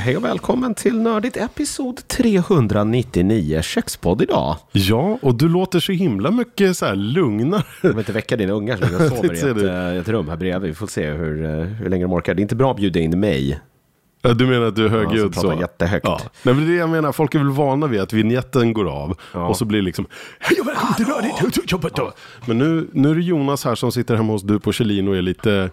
hej och välkommen till Nördigt episod 399 kökspodd idag. Ja, och du låter så himla mycket så här lugnare. Jag vill inte väcka dina ungar som och sover i ett, eh, ett rum här bredvid. Vi får se hur, eh, hur länge de orkar. Det är inte bra att bjuda in mig. Ja, Du menar att du är Ja, högljudd som så? jättehögt. Ja. Nej, men det är det jag menar, folk är väl vana vid att vignetten går av Ja. och så blir det liksom Hej och välkommen till Nördigt! Men nu, nu är det Jonas här som sitter hemma hos du på Kjellin och är lite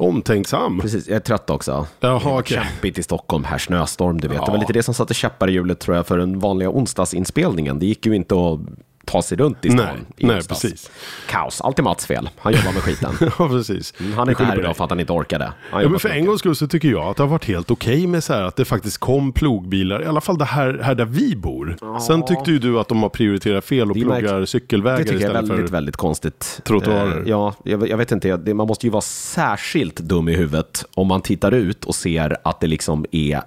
omtänksam. Precis, jag är trött också. Jaha, okej. kämpigt i Stockholm här, snöstorm du vet. Det var Ja. lite det som satte käppar i hjulet tror jag för den vanliga onsdagsinspelningen. Det gick ju inte att ta sig runt i stan Nej, i nej, onsdags. precis. Kaos, allt är Mats fel. Han jobbar med skiten. Ja, precis. Mm, Han är inte här idag för att han inte orkade. Han Ja, men för en gångs skull så tycker jag att det har varit helt okej med så här att det faktiskt kom plogbilar, i alla fall det här, här där vi bor. Sen tyckte ju du att de har prioriterat fel och Det plogar cykelvägar Det tycker jag är istället väldigt, för... väldigt konstigt. Trottoarer. Eh, ja, jag, jag vet inte. Det, man måste ju vara särskilt dum i huvudet om man tittar ut och ser att det liksom är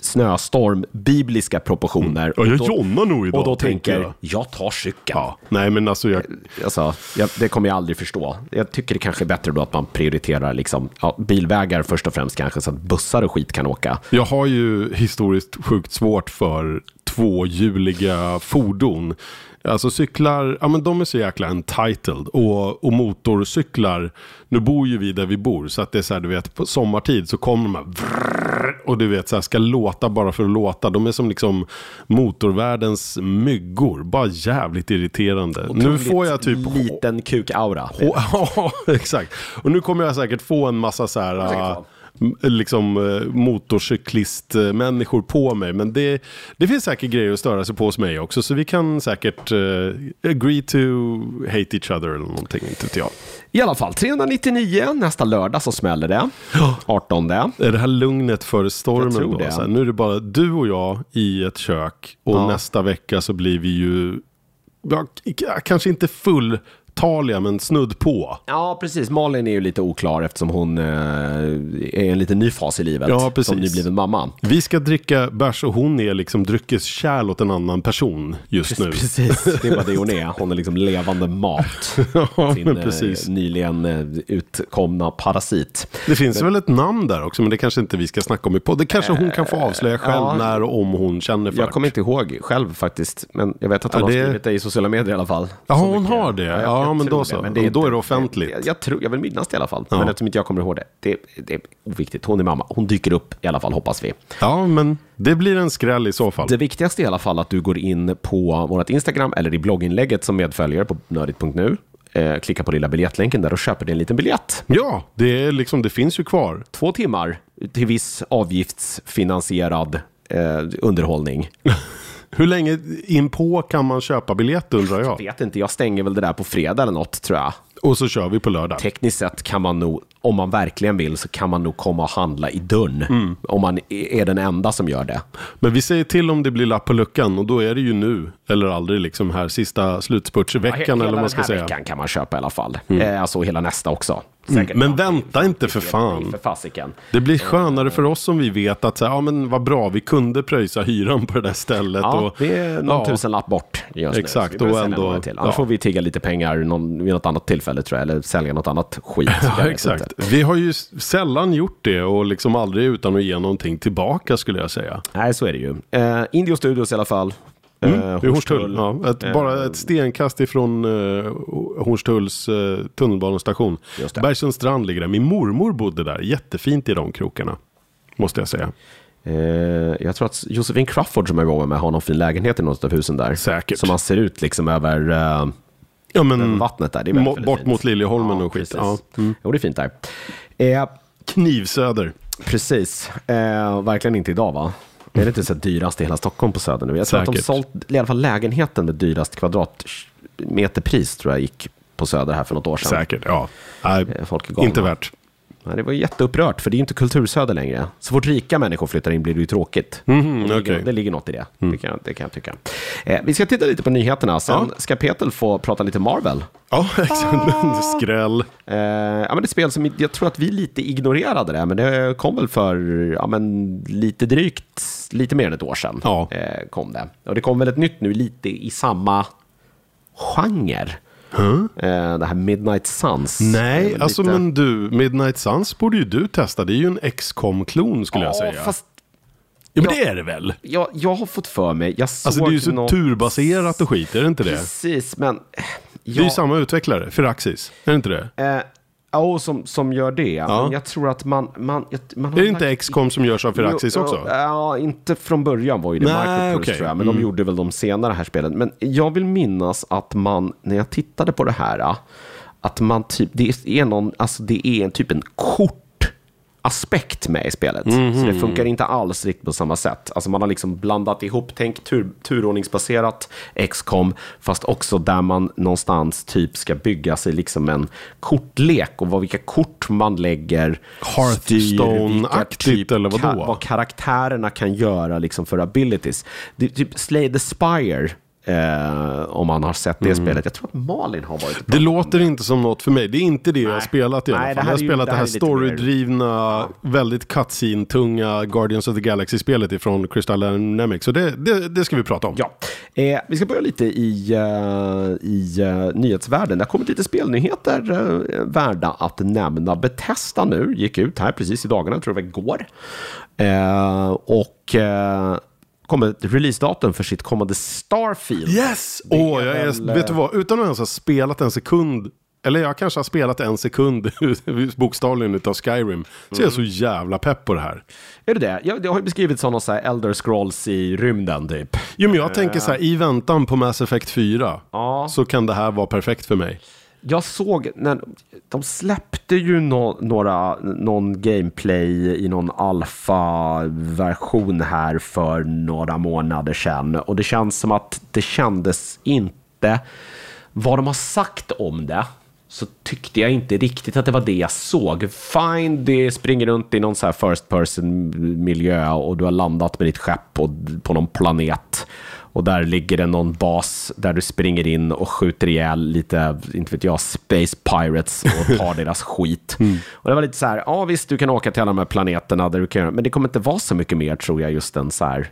snöstorm, bibliska proportioner. Ja, jag Och då- jonnar nog idag, Och då tänker tänker jag. jag, tar cykeln. Ja, nej men alltså jag, Alltså, jag, det kommer jag aldrig förstå. Jag tycker det kanske är bättre då att man prioriterar liksom, ja, bilvägar först och främst kanske, så att bussar och skit kan åka. jag har ju historiskt sjukt svårt för tvåhjuliga fordon. Alltså cyklar, ja men de är så jäkla entitled. Och, och motorcyklar, nu bor ju vi där vi bor. Så att det är så här, du vet, på sommartid så kommer de här vrrrr, och du vet, så här, ska låta bara för att låta. De är som liksom motorvärldens myggor. Bara jävligt irriterande. Nu får jag typ... Liten kuk-aura. Ja, exakt. Och nu kommer jag säkert få en massa så här... liksom äh, motorcyklistmänniskor på mig. Men det, det finns säkert grejer att störa sig på hos mig också. Så vi kan säkert äh, agree to hate each other eller någonting. Inte vet jag. I alla fall, 399, nästa lördag så smäller det. 18. Är det här lugnet före stormen då? här, nu är det bara du och jag i ett kök. Och Ja. nästa vecka så blir vi ju... Ja, kanske inte fulltaliga men snudd på. Ja, precis. Malin är ju lite oklar eftersom hon eh, är en lite ny fas i livet. Ja, precis. Som nybliven mamma. Vi ska dricka bärs och hon är liksom dryckeskärl åt en annan person just nu. Precis, det är vad det hon är. Hon är liksom levande mat. Ja, Sin men eh, precis. nyligen eh, utkomna parasit. Det finns väl ett namn där också, men det kanske inte vi ska snacka om i podd. Det kanske hon kan få avslöja själv ja. när och om hon känner för Jag kommer inte ihåg själv faktiskt, men jag vet att hon Ja, har det- skrivit det i sociala medier i alla fall. Ja, hon mycket. har det. Ja, jag men då så. Men Då är det offentligt. Jag, jag, tror, jag vill minnas det i alla fall, Ja. men eftersom inte jag kommer ihåg det. det. Det är oviktigt, hon är mamma. Hon dyker upp i alla fall, hoppas vi. Ja, men det blir en skräll i så fall. Det viktigaste i alla fall att du går in på vårt Instagram eller i blogginlägget som medföljer på nördigt.nu. Eh, klicka på lilla biljettlänken där och köper dig en liten biljett. Ja, det, är liksom, det finns ju kvar. Två timmar till viss avgiftsfinansierad eh, underhållning. Hur länge in på kan man köpa biljett undrar jag. Vet inte, jag stänger väl det där på fredag eller något tror jag. Och så kör vi på lördag. Tekniskt sett kan man nog, om man verkligen vill, så kan man nog komma och handla i dörren. Mm. Om man är den enda som gör det. Men vi säger till om det blir lapp på luckan och då är det ju nu eller aldrig liksom här sista slutspurtsveckan Hela eller vad man den ska här säga. Mm. veckan kan man köpa i alla fall. Eh, alltså hela nästa också. Säkert. Men vänta inte för fan. För fasiken. Det blir skönare för oss om vi vet att så här, ja, men vad bra, vi kunde pröjsa hyran på det där stället. Ja, och, det är någon ja. tusenlapp bort just Exakt, nu. Och ändå- till. Annars ja. får vi tigga lite pengar någon, vid något annat tillfälle tror jag. Eller sälja något annat skit. Ja, exakt. inte. Vi har ju sällan gjort det och liksom aldrig utan att ge någonting tillbaka skulle jag säga. Nej, så är det ju. Eh, Indio Studios i alla fall. Eh, Det är Hornstull. Ja, ett, Eh, bara ett stenkast ifrån uh, Hornstulls uh, tunnelbanestation. Bergssunds strand ligger där. Min mormor bodde där. Jättefint i de krokarna. Måste jag säga. Eh, jag tror att Josefin Crawford som jag jobbar med har någon fin lägenhet i något av husen där. Säkert. Så man ser ut liksom över eh, Ja, men vattnet där. Det är mo- bort fint. mot Liljeholmen Ja, och skit. Ja. Mm. Jo, det är fint där. Eh, Knivsöder. precis. Eh, verkligen inte idag va? Är det inte så dyrast i hela Stockholm på Söder nu? Jag tror att de Säkert. sålt i alla fall lägenheten med dyrast kvadratmeterpris tror jag gick på Söder här för något år sedan. Säkert, ja. Nej, Eh, Folk är galna. inte värt. Nej, det var jätteupprört, för det är ju inte kultursöder längre. Så fort rika människor flyttar in blir det ju tråkigt. Mhm, det, ligger, det ligger något i det. Det, kan, det kan jag tycka. Eh, vi ska titta lite på nyheterna. Sen Ja. ska Peter få prata lite Marvel. Ja, exakt. Skräll. Eh, ja, men det är ett spel som jag tror att vi lite ignorerade det, men det kom väl för ja, men lite drygt, lite mer än ett år sedan. Ja. Eh, kom det. Och det kom väl ett nytt nu, lite i samma genre. Eh, det här Midnight Suns. Nej, väl alltså lite- men du, Midnight Suns borde ju du testa. Det är ju en XCOM-klon skulle jag Ja, säga. fast Ja, men det är det väl? Jag, jag har fått för mig, jag såg Alltså det är ju så något... turbaserat och skit, är det inte det? Precis, men... Det är ju samma utvecklare, Firaxis. Är det inte det? Eh, Ja, som, som gör det. Ja. Men jag tror att man... man, man har Är det inte lagt- XCOM som görs av Firaxis också? Ja, inte från början var ju det Microprose okej. tror jag. Men de gjorde väl de senare här spelen. Men jag vill minnas att man, när jag tittade på det här, att man typ, det är någon, alltså det är en typ en kort aspekt med i spelet. Så Mhm. det funkar inte alls riktigt på samma sätt. Alltså man har liksom blandat ihop, tänk tur, turordningsbaserat XCOM, fast också där man någonstans typ ska bygga sig liksom en kortlek och vad, vilka kort man lägger Hearthstone-aktigt, eller vadå? ka- vad karaktärerna kan göra liksom för abilities. Det typ Slay the Spire, eh, om man har sett det spelet. Jag tror att Malin har varit Mm. Det låter inte som något för mig. Det är inte det jag har spelat i alla Nej, fall. Jag har är ju- spelat det här här storydrivna, väldigt cutscene-tunga Guardians of the Galaxy-spelet ifrån Crystal Dynamics. Så det, det, det ska vi prata om. Ja, eh, vi ska börja lite i, eh, i eh, nyhetsvärlden. Det har kommit lite spelnyheter eh, värda att nämna. Bethesda nu gick ut här precis i dagarna, jag tror det var igår. Och kommer ett releasedatum för sitt kommande Starfield. Yes! Åh, är jag är, väl, vet du vad? Utan att ens ha spelat en sekund, eller jag kanske har spelat en sekund bokstavligen utav Skyrim, så är jag så Mm. jävla pepp på det här. Är det det? Ja, det har ju beskrivits som någon så här Elder Scrolls i rymden typ. Jo, men jag tänker så här, i väntan på Mass Effect 4, Ja. så kan det här vara perfekt för mig. Jag såg, när, de släppte ju no, några, någon gameplay i någon alfa-version här för några månader sedan. Och det känns som att det kändes inte, vad de har sagt om det, så tyckte jag inte riktigt att det var det jag såg. Fine, det springer runt i någon så här first person miljö och du har landat med ditt skepp på någon planet. Och där ligger det någon bas där du springer in och skjuter ihjäl lite, inte vet jag, Space Pirates och tar deras skit. Och det var lite så här, ja visst du kan åka till alla de här planeterna där du kan göra, men det kommer inte vara så mycket mer tror jag, just en så här,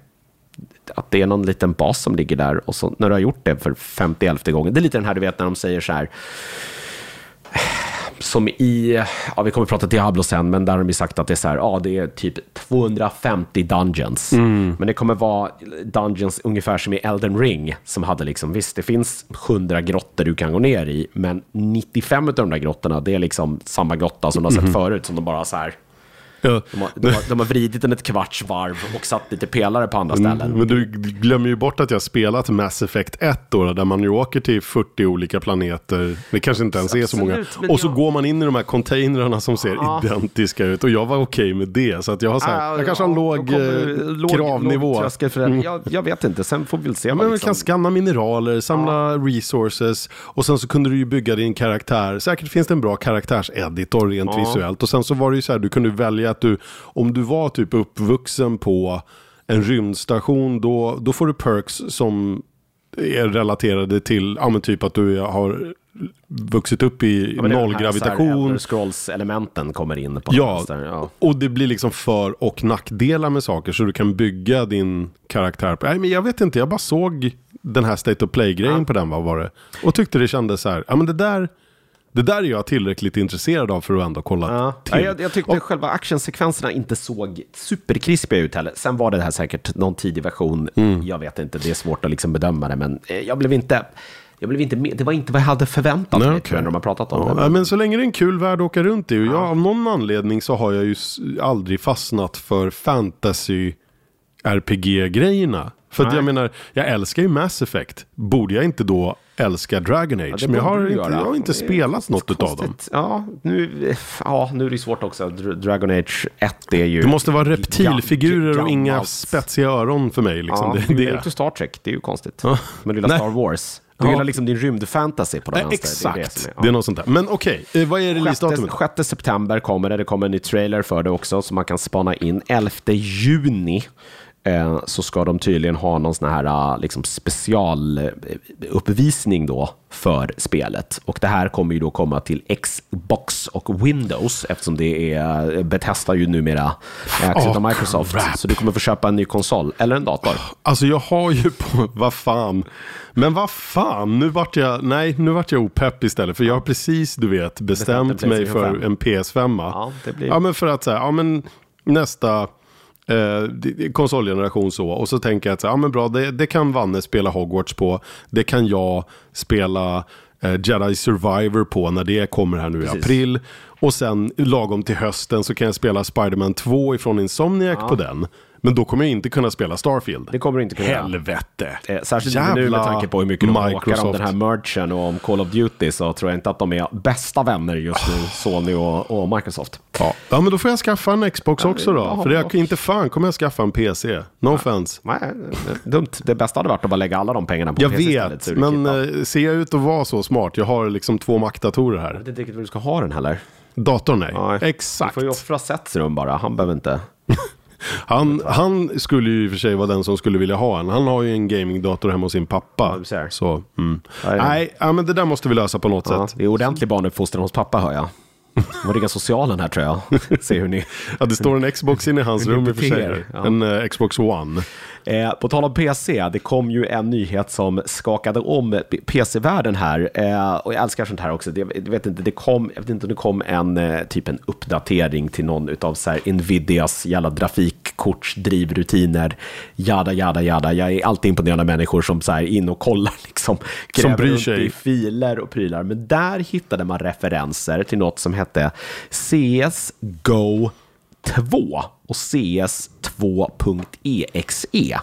att det är någon liten bas som ligger där och så när du har gjort det för 50 gången. Det är lite den här du vet när de säger så här, som i, ja vi kommer att prata Diablo sen, men där har de sagt att det är så här, ja det är typ 250 dungeons. Men det kommer vara dungeons ungefär som i Elden Ring, som hade liksom, visst det finns 100 grottor du kan gå ner i, men 95 av de där grottorna, det är liksom samma grotta som du har sett förut, som de bara så här, Ja. de har, de har, de har vridit den ett kvarts varv och satt lite pelare på andra ställen. Men du glömmer ju bort att jag spelat Mass Effect 1 då, där man ju åker till 40 olika planeter. Det kanske inte ens är så många. Och så jag- går man in i de här containrarna som ser Ja. identiska ut. Och jag var okej med det. Så att jag har så här, Ah, jag kanske har en ja, låg, kommer eh, låg- kravnivå. Mm. låg det. Jag, jag vet inte, sen får vi väl se. Ja, men liksom- kan scanna mineraler, samla resources och sen så kunde du ju bygga din karaktär. Säkert finns det en bra karaktärseditor rent Ja. visuellt. Och sen så var det ju så här, du kunde välja att du, om du var typ uppvuxen på en rymdstation, då, då får du perks som är relaterade till, ja men typ att du har vuxit upp i Ja, här Elder Scrolls-elementen kommer in på Ja, ja. och det blir liksom för och nackdelar med saker så du kan bygga din karaktär. på- Nej, men jag vet inte, jag bara såg den här State of Play-grejen på den, vad var det? Och tyckte det kändes så här, ja men det där, det där är jag tillräckligt intresserad av för att ändå kolla Ja. till. Ja, jag, jag tyckte själva actionsekvenserna inte såg superkrispiga ut heller. Sen var det här säkert någon tidig version. Mm. Jag vet inte, det är svårt att liksom bedöma det. Men eh, jag blev inte... Jag blev inte med, det var inte vad jag hade förväntat mig jag, när de har pratat om Ja, det. ja, men så länge det är en kul värld att åka runt i. Och jag, av någon anledning så har jag ju aldrig fastnat för fantasy RPG-grejerna. För jag menar, jag älskar ju Mass Effect. Borde jag inte då älska Dragon Age? det men jag har inte, jag har inte är spelat något utav dem. Konstigt. Ja nu, ja, nu är det svårt också. Dr- Dragon Age 1 är ju... Det måste vara reptilfigurer och inga spetsiga öron för mig. Liksom. Ja, det, det är inte Star Trek, det är ju konstigt. Ja. Men lilla Nej. Star Wars. Du Ja. gillar liksom din rymdfantasy på den vänster. exakt, Det det är, är, det som är, ja. något sånt där. Men okej, eh, vad är releasedatumet? 6, 6 september kommer det. Det kommer en ny trailer för det också, så man kan spana in. 11 juni eh, så ska de tydligen ha någon sån här eh, liksom specialuppvisning då för spelet. Och det här kommer ju då komma till Xbox och Windows eftersom det är eh, Bethesda ju numera ägs Åh, av Microsoft. crap. Så du kommer få köpa en ny konsol eller en dator. Alltså jag har ju på, vad fan. Men vad fan, nu vart jag, nej nu vart jag opepp istället. För jag har precis, du vet, bestämt mig för 5. en PS5. Ja, det blir- ja men för att säga, ja men nästa, Eh, konsolgeneration så. Och så tänker jag att ja, men bra, det, det kan Vanne spela Hogwarts på. Det kan jag spela eh, Jedi Survivor på när det kommer här nu i Precis. april. Och sen lagom till hösten så kan jag spela Spider-Man 2 ifrån Insomniac på den. Men då kommer jag inte kunna spela Starfield. Det kommer du inte kunna. Helvete! Eh, Särskilt inte nu med Jävla tanke på hur mycket de bråkar om Microsoft. den här merchen och om Call of Duty så tror jag inte att de är bästa vänner just nu, Sony och, och Microsoft. Ja. ja, men då får jag skaffa en Xbox också då. ja, För och- inte fan kommer jag skaffa en PC. No offense. Nej, dumt. Det bästa hade varit att bara lägga alla de pengarna på Jag PC istället, vet, är det men eh, ser jag ut att vara så smart? Jag har liksom två Mac-datorer Jag här. vet inte riktigt vad du ska ha den heller. Datorn nej. Nej. Exakt. Du får ju offra Sets rum bara, han behöver inte. Han, han skulle ju i och för sig vara den som skulle vilja ha en. Han har ju en gamingdator hemma hos sin pappa. ser. Så, mm. Ja, ja. Nej, ja, men det där måste vi lösa på något Ja, sätt. det är ordentlig barnuppfostran hos pappa hör jag. Var rigga socialen här tror jag. Se hur ni... Ja, det står en Xbox inne i hans rum i och för sig. ja. En eh, Xbox One. Eh, på tal om PC, det kom ju en nyhet som skakade om PC-världen här. Eh, och jag älskar sånt här också. Det, jag, vet inte, det kom, jag vet inte om det kom en eh, typ en uppdatering till någon av så här Nvidias jävla grafikkortsdrivrutiner. Jada, jada, jada. Jag är alltid imponerad av människor som så här in och kollar, liksom, gräver bryr sig. i filer och prylar. Men där hittade man referenser till något som hette CSGO 2 och CS 2.exe.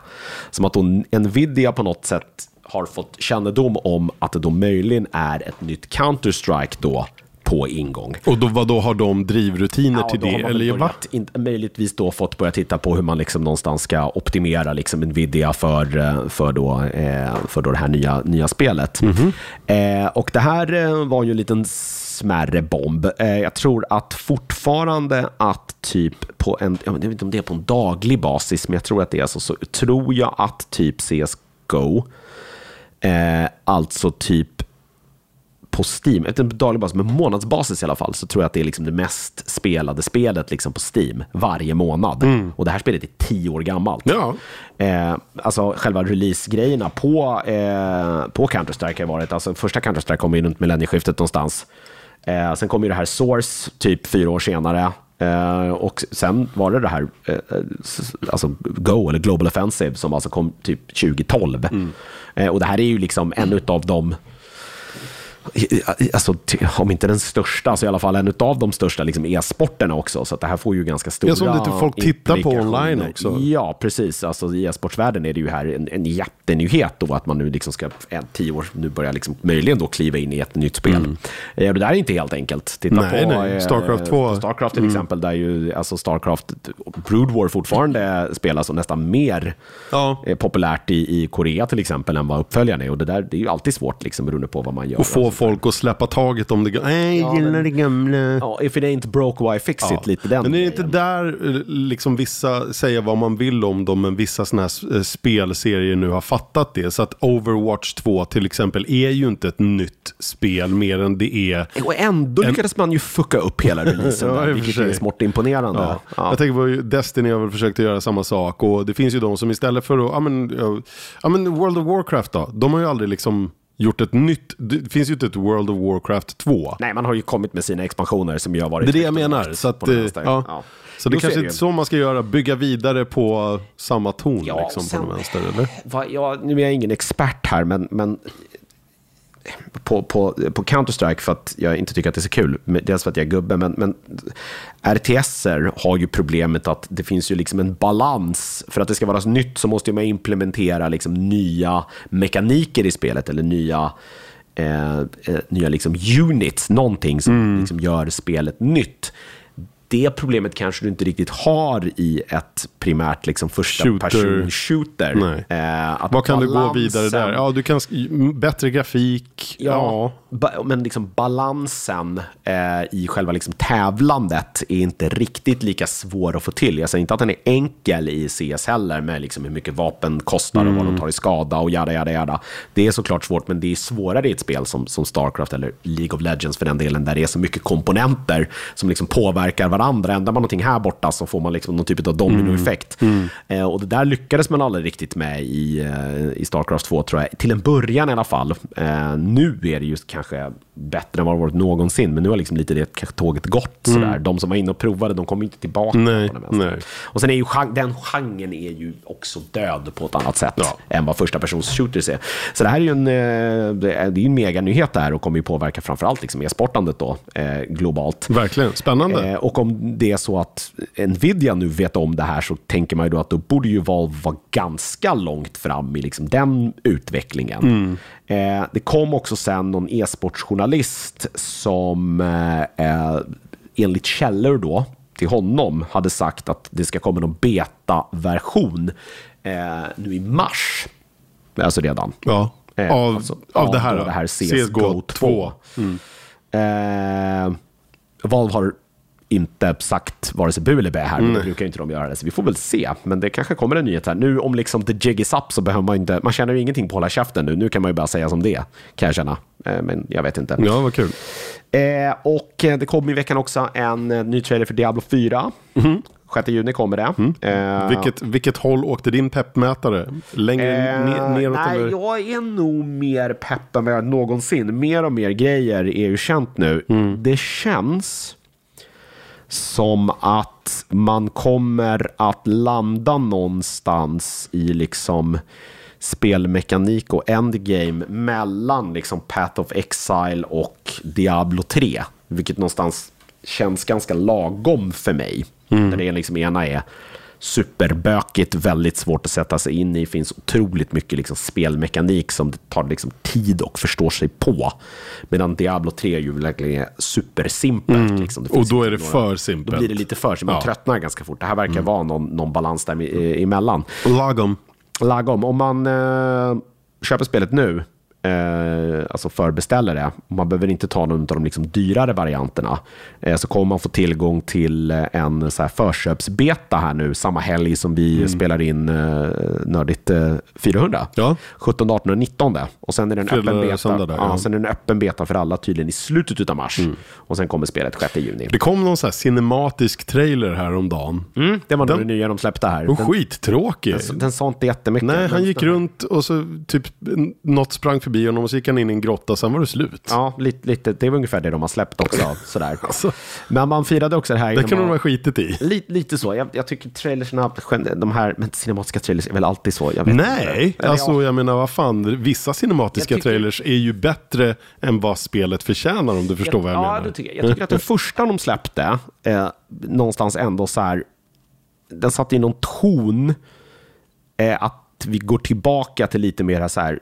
Som att då Nvidia på något sätt har fått kännedom om att det då möjligen är ett nytt Counter-Strike då på ingång. Och då, vad då har de drivrutiner till då har det? Eller börjat, inte, möjligtvis då fått börja titta på hur man liksom någonstans ska optimera liksom Nvidia för, eh, för, då, eh, för då det här nya, nya spelet. Mhm. Eh, och det här var ju en liten smärre bomb. Eh, jag tror att fortfarande att typ på en, jag vet inte om det är på en daglig basis, men jag tror att det är så, så tror jag att typ CSGO, eh, alltså typ på Steam, inte daglig basis, men månadsbasis i alla fall, så tror jag att det är liksom det mest spelade spelet liksom på Steam varje månad. Och det här spelet är tio år gammalt. Ja. Eh, alltså själva release-grejerna på, eh, på Counter-Strike har varit, alltså första Counter-Strike kom ju runt millennieskiftet någonstans. Eh, sen kom ju det här Source typ fyra år senare. Eh, och sen var det det här, s- alltså Go, eller Global Offensive, som alltså kom typ 2012. Eh, och det här är ju liksom en av de Alltså, om inte den största, så i alla fall en av de största liksom, e-sporterna också. Så det här får ju ganska stora Ja, som lite folk tittar på online också. Ja, precis. Alltså, I e-sportsvärlden är det ju här en, en jättenyhet då att man nu liksom ska, en, tio år, nu börjar liksom möjligen då kliva in i ett nytt spel. Eh, och det där är inte helt enkelt. Titta Mm. Nej, på nej. eh, Starcraft 2. på Starcraft till exempel, där ju alltså Starcraft, Brood War fortfarande spelas och nästan mer Ja. eh, populärt i, i Korea till exempel än vad uppföljaren är. Och det där det är ju alltid svårt liksom, beroende på vad man gör. Och få folk att släppa taget om det gamla. Nej, jag gillar det gamla. Ja, if it ain't broke, why fix it? Lite den Men är det inte där eh, liksom vissa säger vad man vill om dem, men vissa sådana här eh, spelserier nu har fattat det. Så att Overwatch 2 till exempel är ju inte ett nytt spel mer än det är Och ändå lyckades man ju fucka upp hela releasen, Ja, där, vilket är smått imponerande. Ja. Ja. Jag tänker på Destiny har väl försökt att göra samma sak och det finns ju de som istället för att, ja men, ja men World of Warcraft då, de har ju aldrig liksom gjort ett nytt, det finns ju inte ett World of Warcraft 2. Nej, man har ju kommit med sina expansioner som ju har varit... Det är det jag menar. Så, att, ja. Ja. så det Jo, kanske är det så man ska göra, bygga vidare på samma ton Ja, liksom sen- på den vänster eller? Va, ja, nu är jag ingen expert här, men, men på, på, på Counter-Strike för att jag inte tycker att det är så kul. Dels för att jag är gubbe, men, men RTSer har ju problemet att det finns ju liksom en balans. För att det ska vara så nytt så måste man implementera liksom nya mekaniker i spelet eller nya eh, eh, nya liksom units, någonting som Mm. liksom gör spelet nytt. Det problemet kanske du inte riktigt har i ett primärt liksom första Shooter. person shooter. Eh, Vad kan du gå balansen- vidare där? Ja, du kan, bättre grafik, ja. Ja, men liksom balansen eh, i själva liksom tävlandet är inte riktigt lika svår att få till. Jag säger inte att den är enkel i CS heller med liksom hur mycket vapen kostar och vad de tar i skada och jada, jada, jada. Det är såklart svårt, men det är svårare i ett spel som, som Starcraft eller League of Legends för den delen, där det är så mycket komponenter som liksom påverkar varandra. Ändrar man någonting här borta så får man liksom någon typ av dominoeffekt. Eh, och det där lyckades man aldrig riktigt med i, eh, i Starcraft 2, tror jag. Till en början i alla fall. Eh, nu är det just kanske bättre än vad det varit någonsin. Men nu har liksom lite det tåget gått. Sådär. De som var inne och provade, de kommer inte tillbaka. Nej, den nej. Och sen är ju den genren är ju också död på ett annat sätt Ja. än vad första persons shooters är. Så det här är ju en, det är en meganyhet det här och kommer ju påverka framförallt liksom e-sportandet då, eh, globalt. Verkligen, spännande. Eh, och om det är så att Nvidia nu vet om det här så tänker man ju då att då borde ju Valve vara ganska långt fram i liksom den utvecklingen. Eh, det kom också sen någon e-sportsjournalist som eh, eh, enligt källor då till honom hade sagt att det ska komma någon beta-version eh, nu i mars. Alltså redan. ja. Eh, Av, alltså, av det här, det här CSGO 2. Eh, Valve har inte sagt vare sig bu eller bä här, men det brukar inte de göra det, så vi får väl se. Men det kanske kommer en nyhet här. Nu om liksom the jig is up så behöver man inte, man känner ju ingenting på att hålla käften nu. Nu kan man ju bara säga som det kan jag känna. Eh, men jag vet inte. Ja, vad kul. Eh, och eh, det kom i veckan också en eh, ny trailer för Diablo 4. 6 juni kommer det. Eh, Vilket, vilket håll åkte din peppmätare? Längre Eh, ner, neråt nej, eller? jag är nog mer pepp än vad jag någonsin. Mer och mer grejer är ju känt nu. Det känns som att man kommer att landa någonstans i liksom spelmekanik och endgame mellan liksom Path of Exile och Diablo 3. Vilket någonstans känns ganska lagom för mig. Där det liksom ena är superbökigt, väldigt svårt att sätta sig in i. Det finns otroligt mycket liksom spelmekanik som det tar liksom tid att förstå sig på. Medan Diablo 3 är ju verkligen supersimpelt. Liksom. Det Och då är det för simpelt. Då blir det lite för simpelt. Man Ja. tröttnar ganska fort. Det här verkar vara någon, någon balans där emellan. Lagom. Lagom. Om man eh, köper spelet nu, eh, alltså förbeställer det, man behöver inte ta någon av de liksom dyrare varianterna, eh, så kommer man få tillgång till eh, en så här förköpsbeta här nu, samma helg som vi spelar in eh, Nördigt eh, 400. Ja. 17, 18 och 19. Och sen är det en Fredag, öppen beta, där, ja, ja. sen är det en öppen beta för alla tydligen i slutet av mars. Och sen kommer spelet 6 juni. Det kom någon så här cinematisk trailer häromdagen. Mm, det var Den- det nya de släppte här. Den, skittråkig. den sa inte jättemycket. Nej, han gick runt och så typ något sprang förbi honom och så gick han in i en grotta, sen var det slut. Ja, lite, lite, det är ungefär det de har släppt också. Sådär. Alltså. Men man firade också det här. Det kan de ha skitit i. Lite, lite så. Jag, jag tycker trailersna, de här men cinematiska trailers är väl alltid så. Jag Nej, inte. Alltså ja, jag menar vad fan, vissa cinematiska Jag tycker- trailers är ju bättre än vad spelet förtjänar om du förstår vad jag ja, menar. det tycker jag. jag tycker att den första de släppte, eh, någonstans ändå så här, den satte i någon ton eh, att vi går tillbaka till lite mer, så här,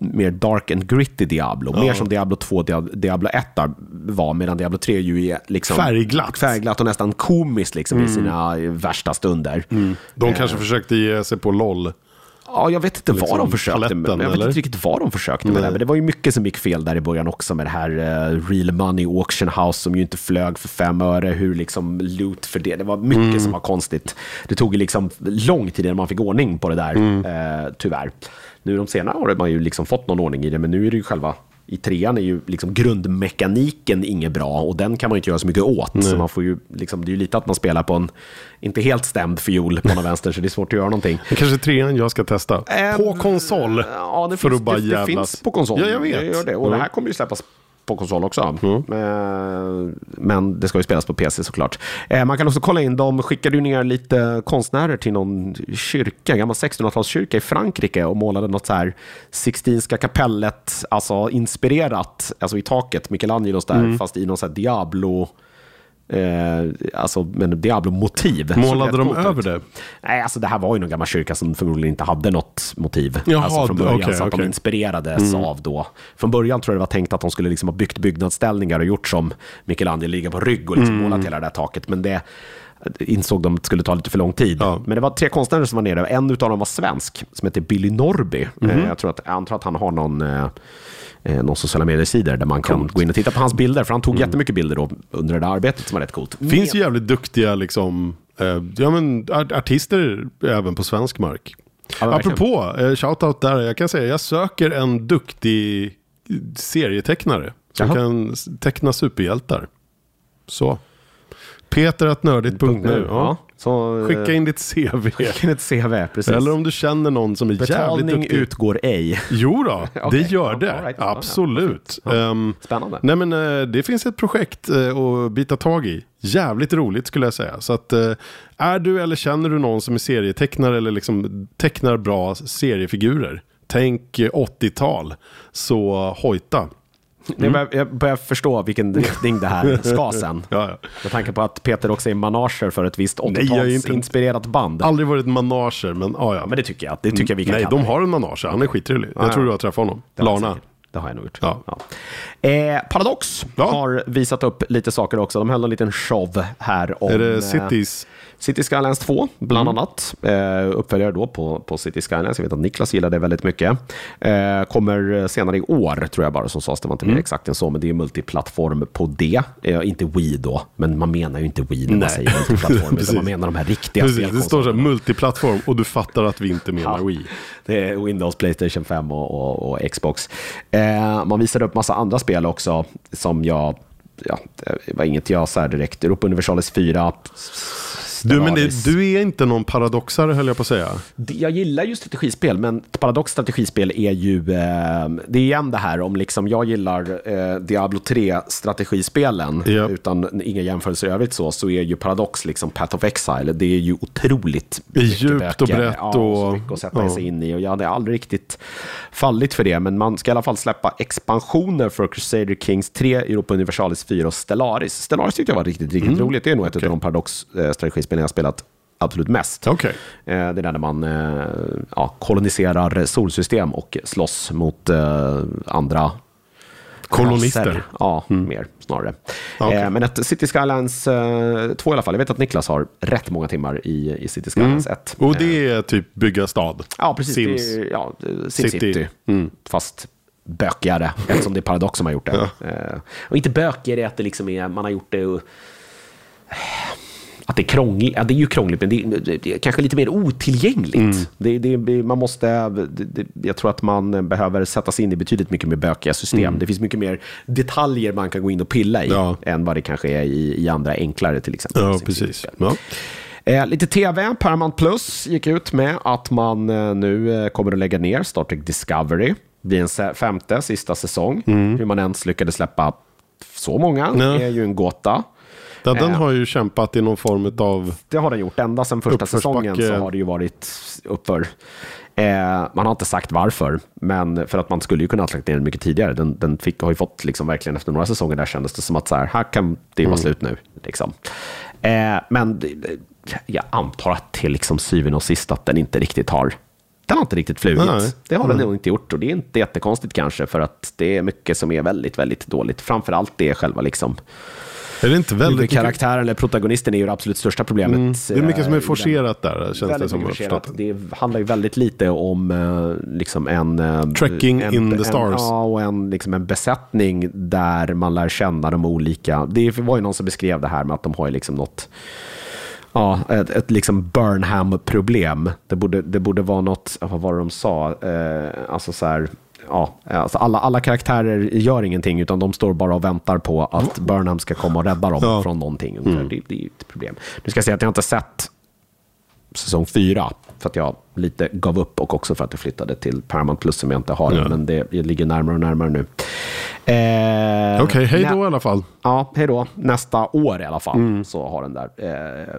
mer dark and gritty Diablo. Mer som Diablo 2, Dia- Diablo 1 där var, medan Diablo 3 ju är liksom Färgglatt. färgglatt och nästan komiskt liksom, i sina eh, värsta stunder. De kanske försökte ge sig på LOL. Ja, jag vet inte vad Liksom de försökte med. paletten, Jag vet eller? inte riktigt vad de försökte med. Det. Men det var ju mycket som gick fel där i början också med det här uh, Real Money Auction House som ju inte flög för fem öre. Hur liksom loot för det. Det var mycket Mm. som var konstigt. Det tog ju liksom lång tid innan man fick ordning på det där, Mm. eh, tyvärr. Nu de senare har man ju liksom fått någon ordning i det, men nu är det ju själva i trean är ju liksom grundmekaniken inget bra och den kan man ju inte göra så mycket åt. Så man får ju liksom, det är ju lite att man spelar på en inte helt stämd fiol på någon vänster, så det är svårt att göra någonting. Det kanske trean jag ska testa. Eh, på konsol. Ja, det för finns, att bara det, det finns på konsol. Ja, jag vet. Det gör det. Och Mm. det här kommer ju släppas på konsol också. Eh, Men det ska ju spelas på PC såklart. Eh, Man kan också kolla in, de skickade ju ner lite konstnärer till någon kyrka, gammal 1600-talskyrka i Frankrike och målade något så här Sixtinska kapellet, alltså inspirerat, alltså i taket, Michelangelos där, Mm. fast i någon så här Diablo, eh, alltså med Diablo-motiv. Målade de över det? Nej, alltså det här var ju någon gammal kyrka som förmodligen inte hade något motiv. Jaha, alltså från början, okej, så att de okej. inspirerades av då. Från början tror jag det var tänkt att de skulle liksom ha byggt byggnadsställningar och gjort som Michelangelo, ligga på rygg och liksom Mm. målat hela det där taket. Men det insåg de att det skulle ta lite för lång tid. Ja. Men det var tre konstnärer som var nere. En av dem var svensk, som heter Billy Norby. Mhm. Eh, Jag, tror att, jag antar att han har någon... Eh, eh, någon sociala medier-sidor där man kan gå in och titta på hans bilder. För han tog jättemycket bilder då under det där arbetet som var rätt coolt. Mm. Finns ju jävligt duktiga liksom, eh, ja, men, art- artister även på svensk mark. Ja. Apropå, eh, shoutout där, jag kan säga jag söker en duktig serietecknare som Jaha. kan teckna superhjältar. Så. Peter att nördigt.nu. nu, Ja. Så, eh, Skicka in ditt CV. skicka in ett CV, precis. Eller om du känner någon som är jävligt Betalning duktig. utgår ej. Jo då, det Okej, gör det. right. Absolut. Ja. Spännande. nej men eh, det finns ett projekt eh, att bita tag i. Jävligt roligt skulle jag säga. Så att eh, är du eller känner du någon som är serietecknare eller liksom tecknar bra seriefigurer. Tänk eh, 80-tal. Så hojta. Jag, börjar, jag börjar förstå vilken riktning det här ska sen. Ja, ja. Med tanke på att Peter också är manager för ett visst Nej, jag är inte- 80-talsinspirerat band. Aldrig varit manager men ah, ja. Men det tycker jag. Det tycker jag vi kan Nej, kalla de har en manager. Han är skittrevlig. Jag ja. tror du har träffat honom. Jag Lana. Det har jag nog gjort. Ja. Eh, Paradox Ja. har visat upp lite saker också. De höll en liten show här om... Är det eh, Cities? City Skylines 2, bland Mm. annat. Eh, uppföljare då på, på City Skylines. Jag vet att Niklas gillar det väldigt mycket. Eh, kommer senare i år, tror jag bara, som sades. Det var inte Mm. mer exakt än så, men det är multiplattform på det. Eh, inte Wii då, men man menar ju inte Wii när man Nej. säger multiplattform, utan man menar de här riktiga Precis, det står så här multiplattform och du fattar att vi inte menar Ja. Wii. Det är Windows, Playstation 5 och, och, och Xbox. Eh, man visade upp massa andra spel också som jag, ja, det var inget jag så direkt, Europa Universalis 4. Du, men det, du är inte någon paradoxare höll jag på att säga. Jag gillar ju strategispel, men Paradox strategispel är ju... Eh, det är igen det här om liksom jag gillar eh, Diablo 3 strategispelen, Ja. utan inga jämförelser i övrigt så, så är ju Paradox liksom Path of Exile. Det är ju otroligt djupt och böcker. brett ja, och- mycket att sätta ja. sig in i. Och jag hade aldrig riktigt fallit för det, men man ska i alla fall släppa expansioner för Crusader Kings 3, Europa Universalis 4 och Stellaris. Stellaris tyckte jag var riktigt, riktigt Mm. roligt. Det är nog ett av de Paradox-strategispelen jag spelat absolut mest. Okej. Eh, Det är där man eh, ja, koloniserar solsystem och slåss mot eh, andra Kolonister. raser. Ja, mer snarare. Eh, Men ett City Skylines eh, 2 i alla fall. Jag vet att Niklas har rätt många timmar i, i City Skylines 1. Och det är typ bygga stad. Ja, precis. Sims. Det är, ja, SimCity. City. Mm. Fast bökigare, eftersom det är Paradox som har gjort det. Eh, och inte bökigare att det liksom är, man har gjort det och, att det är krångligt. Ja, det är ju krångligt, men det är, det är kanske lite mer otillgängligt. Mm. Det, det, man måste, jag tror att man behöver sätta sig in i betydligt mycket mer bökiga system. Det finns mycket mer detaljer man kan gå in och pilla i Mm. Ja. än vad det kanske är i, i andra enklare till exempel. Ja, precis. Ja. Eh, lite tv, Paramount Plus gick ut med att man eh, nu eh, kommer att lägga ner Star Trek Discovery. Det blir en femte, sista säsong. Hur man ens lyckades släppa så många Mm. Är ju en gåta. Ja, den Eh. har ju kämpat i någon form av... Det har den gjort. Ända sedan första säsongen så har det ju varit uppför. Eh, man har inte sagt varför, men för att man skulle ju kunna ha lagt ner den mycket tidigare. Den, den fick, har ju fått, liksom, verkligen efter några säsonger där kändes det som att så här, här kan det Mm. vara slut nu. Liksom. Eh, men det- det- jag antar att till liksom syvende och sist att den inte riktigt har den har inte riktigt flugit. Nej. Det har den nog inte gjort och det är inte jättekonstigt kanske för att det är mycket som är väldigt, väldigt dåligt. Framförallt det är själva liksom Är det inte väldigt. Huvudkaraktären eller protagonisten är ju det absolut största problemet. Mm. Det är mycket som eh, är den. forcerat där, känns det Väldigt som. jag har forcerat. Det handlar ju väldigt lite om eh, liksom en... eh, Trekking en, in the en, stars. Ja, och en, liksom en besättning där man lär känna de olika... Det var ju någon som beskrev det här med att de har ju liksom något... Ja, ett, ett liksom Burnham-problem. Det borde, det borde vara något, vad var det de sa? Eh, alltså så här, ja, alltså alla, alla karaktärer gör ingenting, utan de står bara och väntar på att Burnham ska komma och rädda dem Ja. Mm. från någonting. ungefär. Det, det är ju ett problem. Nu ska jag säga att jag inte sett säsong fyra, för att jag lite gav upp och också för att jag flyttade till Paramount Plus som jag inte har, Ja. men det, ligger närmare och närmare nu. Eh, Okej, hej då i alla fall. Ja, hej då. Nästa år i alla fall Mm. så har den där eh,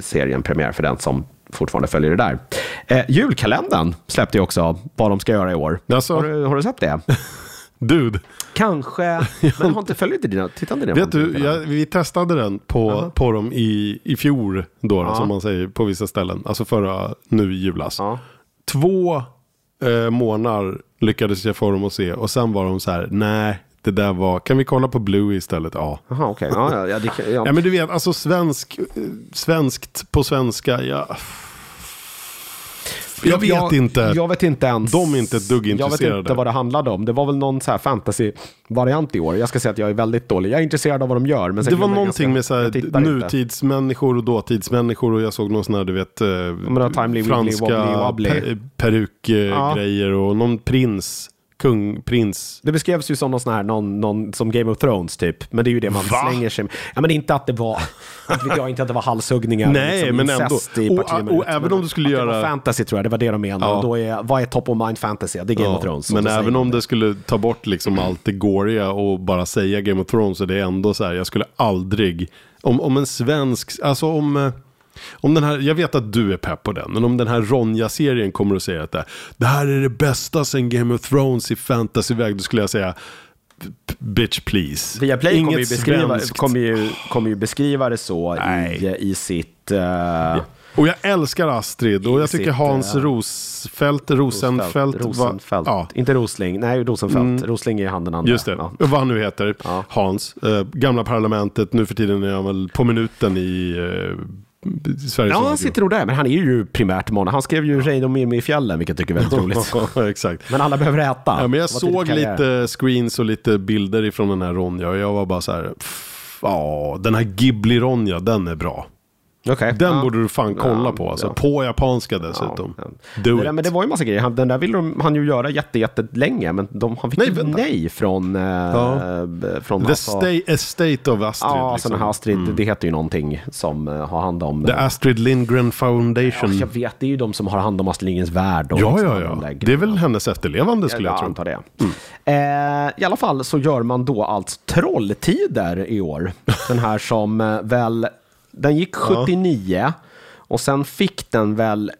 serien premiär för den som fortfarande följer det där. Eh, julkalendern släppte ju också vad de ska göra i år. Jaså? Har, du, har du sett det? Dude, Kanske, men har inte följt dina, titta inte dina vet du, jag, vi testade den på, Ja. på dem i, i fjol, då, då, Ja. som man säger på vissa ställen. Alltså förra, nu i julas. Ja. Två eh, månader lyckades jag få dem att se och sen var de så här, nej, det där var, kan vi kolla på Blue istället? Ja. Jaha, okej. Ja, ja, ja, ja. Ja men du vet, alltså svensk, svenskt på svenska, ja. Jag vet inte. Jag vet inte ens. De är inte ett dugg Jag vet intresserade. inte vad det handlade om. Det var väl någon så här fantasy-variant i år. Jag ska säga att jag är väldigt dålig. Jag är intresserad av vad de gör. Men Det var jag någonting med ganska- så här, jag tittar inte. nutidsmänniskor och dåtidsmänniskor och jag såg någon sån här, du vet, eh, men timely, wibbly, franska wobbly, wobbly. per, perukgrejer och någon prins kung, prins. Det beskrevs ju som någon sån här, någon, någon, som Game of Thrones typ. Men det är ju det man Va? slänger sig med. Ja, men inte att det var, inte vet jag, inte att det var halshuggningar. Nej, liksom men ändå. I Och- och minut, även om du skulle att göra- Det var fantasy tror jag, det var det de menade. Ja. Och Då är, vad är top of mind fantasy? Det är Game Ja, of Thrones. men Och även om det skulle ta bort liksom allt det gåriga och bara säga Game of Thrones så det är ändå så här, jag skulle aldrig, om, om en svensk, alltså om, eh, om den här, jag vet att du är pepp på den, men om den här Ronja-serien kommer att säga att det, det här är det bästa sen Game of Thrones i fantasyväg, då skulle jag säga bitch please. Viaplay kommer ju, beskriva, kommer, ju, kommer ju beskriva det så i, i sitt... eh, Och jag älskar Astrid och jag tycker Hans eh, Rosfeldt, Rosenfeldt, Rosenfeldt. ja, Inte Rosling. Nej, Rosenfeldt. Rosling är han den andra. Just det, Ja. vad han nu heter. Ja. Hans. Eh, gamla parlamentet, nu för tiden är han väl på minuten i eh, Sveriges Ja, han sitter nog där, men han är ju primärt månad. Han skrev ju Reino Mimmi i fjällen, vilket jag tycker är väldigt roligt. Exakt. Men alla behöver äta. Ja, men jag såg lite screens och lite bilder ifrån den här Ronja och jag var bara så här, ja, den här Ghibli-Ronja, den är bra. Okej. Den ja. borde du fan kolla Ja, på, alltså. ja. På japanska dessutom. Det, där, men det var ju massa grejer. Han, den där ville de, han ju göra jätte, jättelänge, men de, han fick Nej, nej från... Eh, från The sta- estate of Astrid. Ja, liksom. sådana här Astrid, det heter ju någonting som eh, har hand om... The Astrid Lindgren Foundation. jag vet, det är ju de som har hand om Astrid Lindgrens Värld. Och Ja, liksom ja, de ja. där Det är väl hennes efterlevande skulle jag jag tro. antar det. Eh, I alla fall så gör man då alltså Trolltider i år. Den här som eh, väl, den gick 79 och sen fick den väl,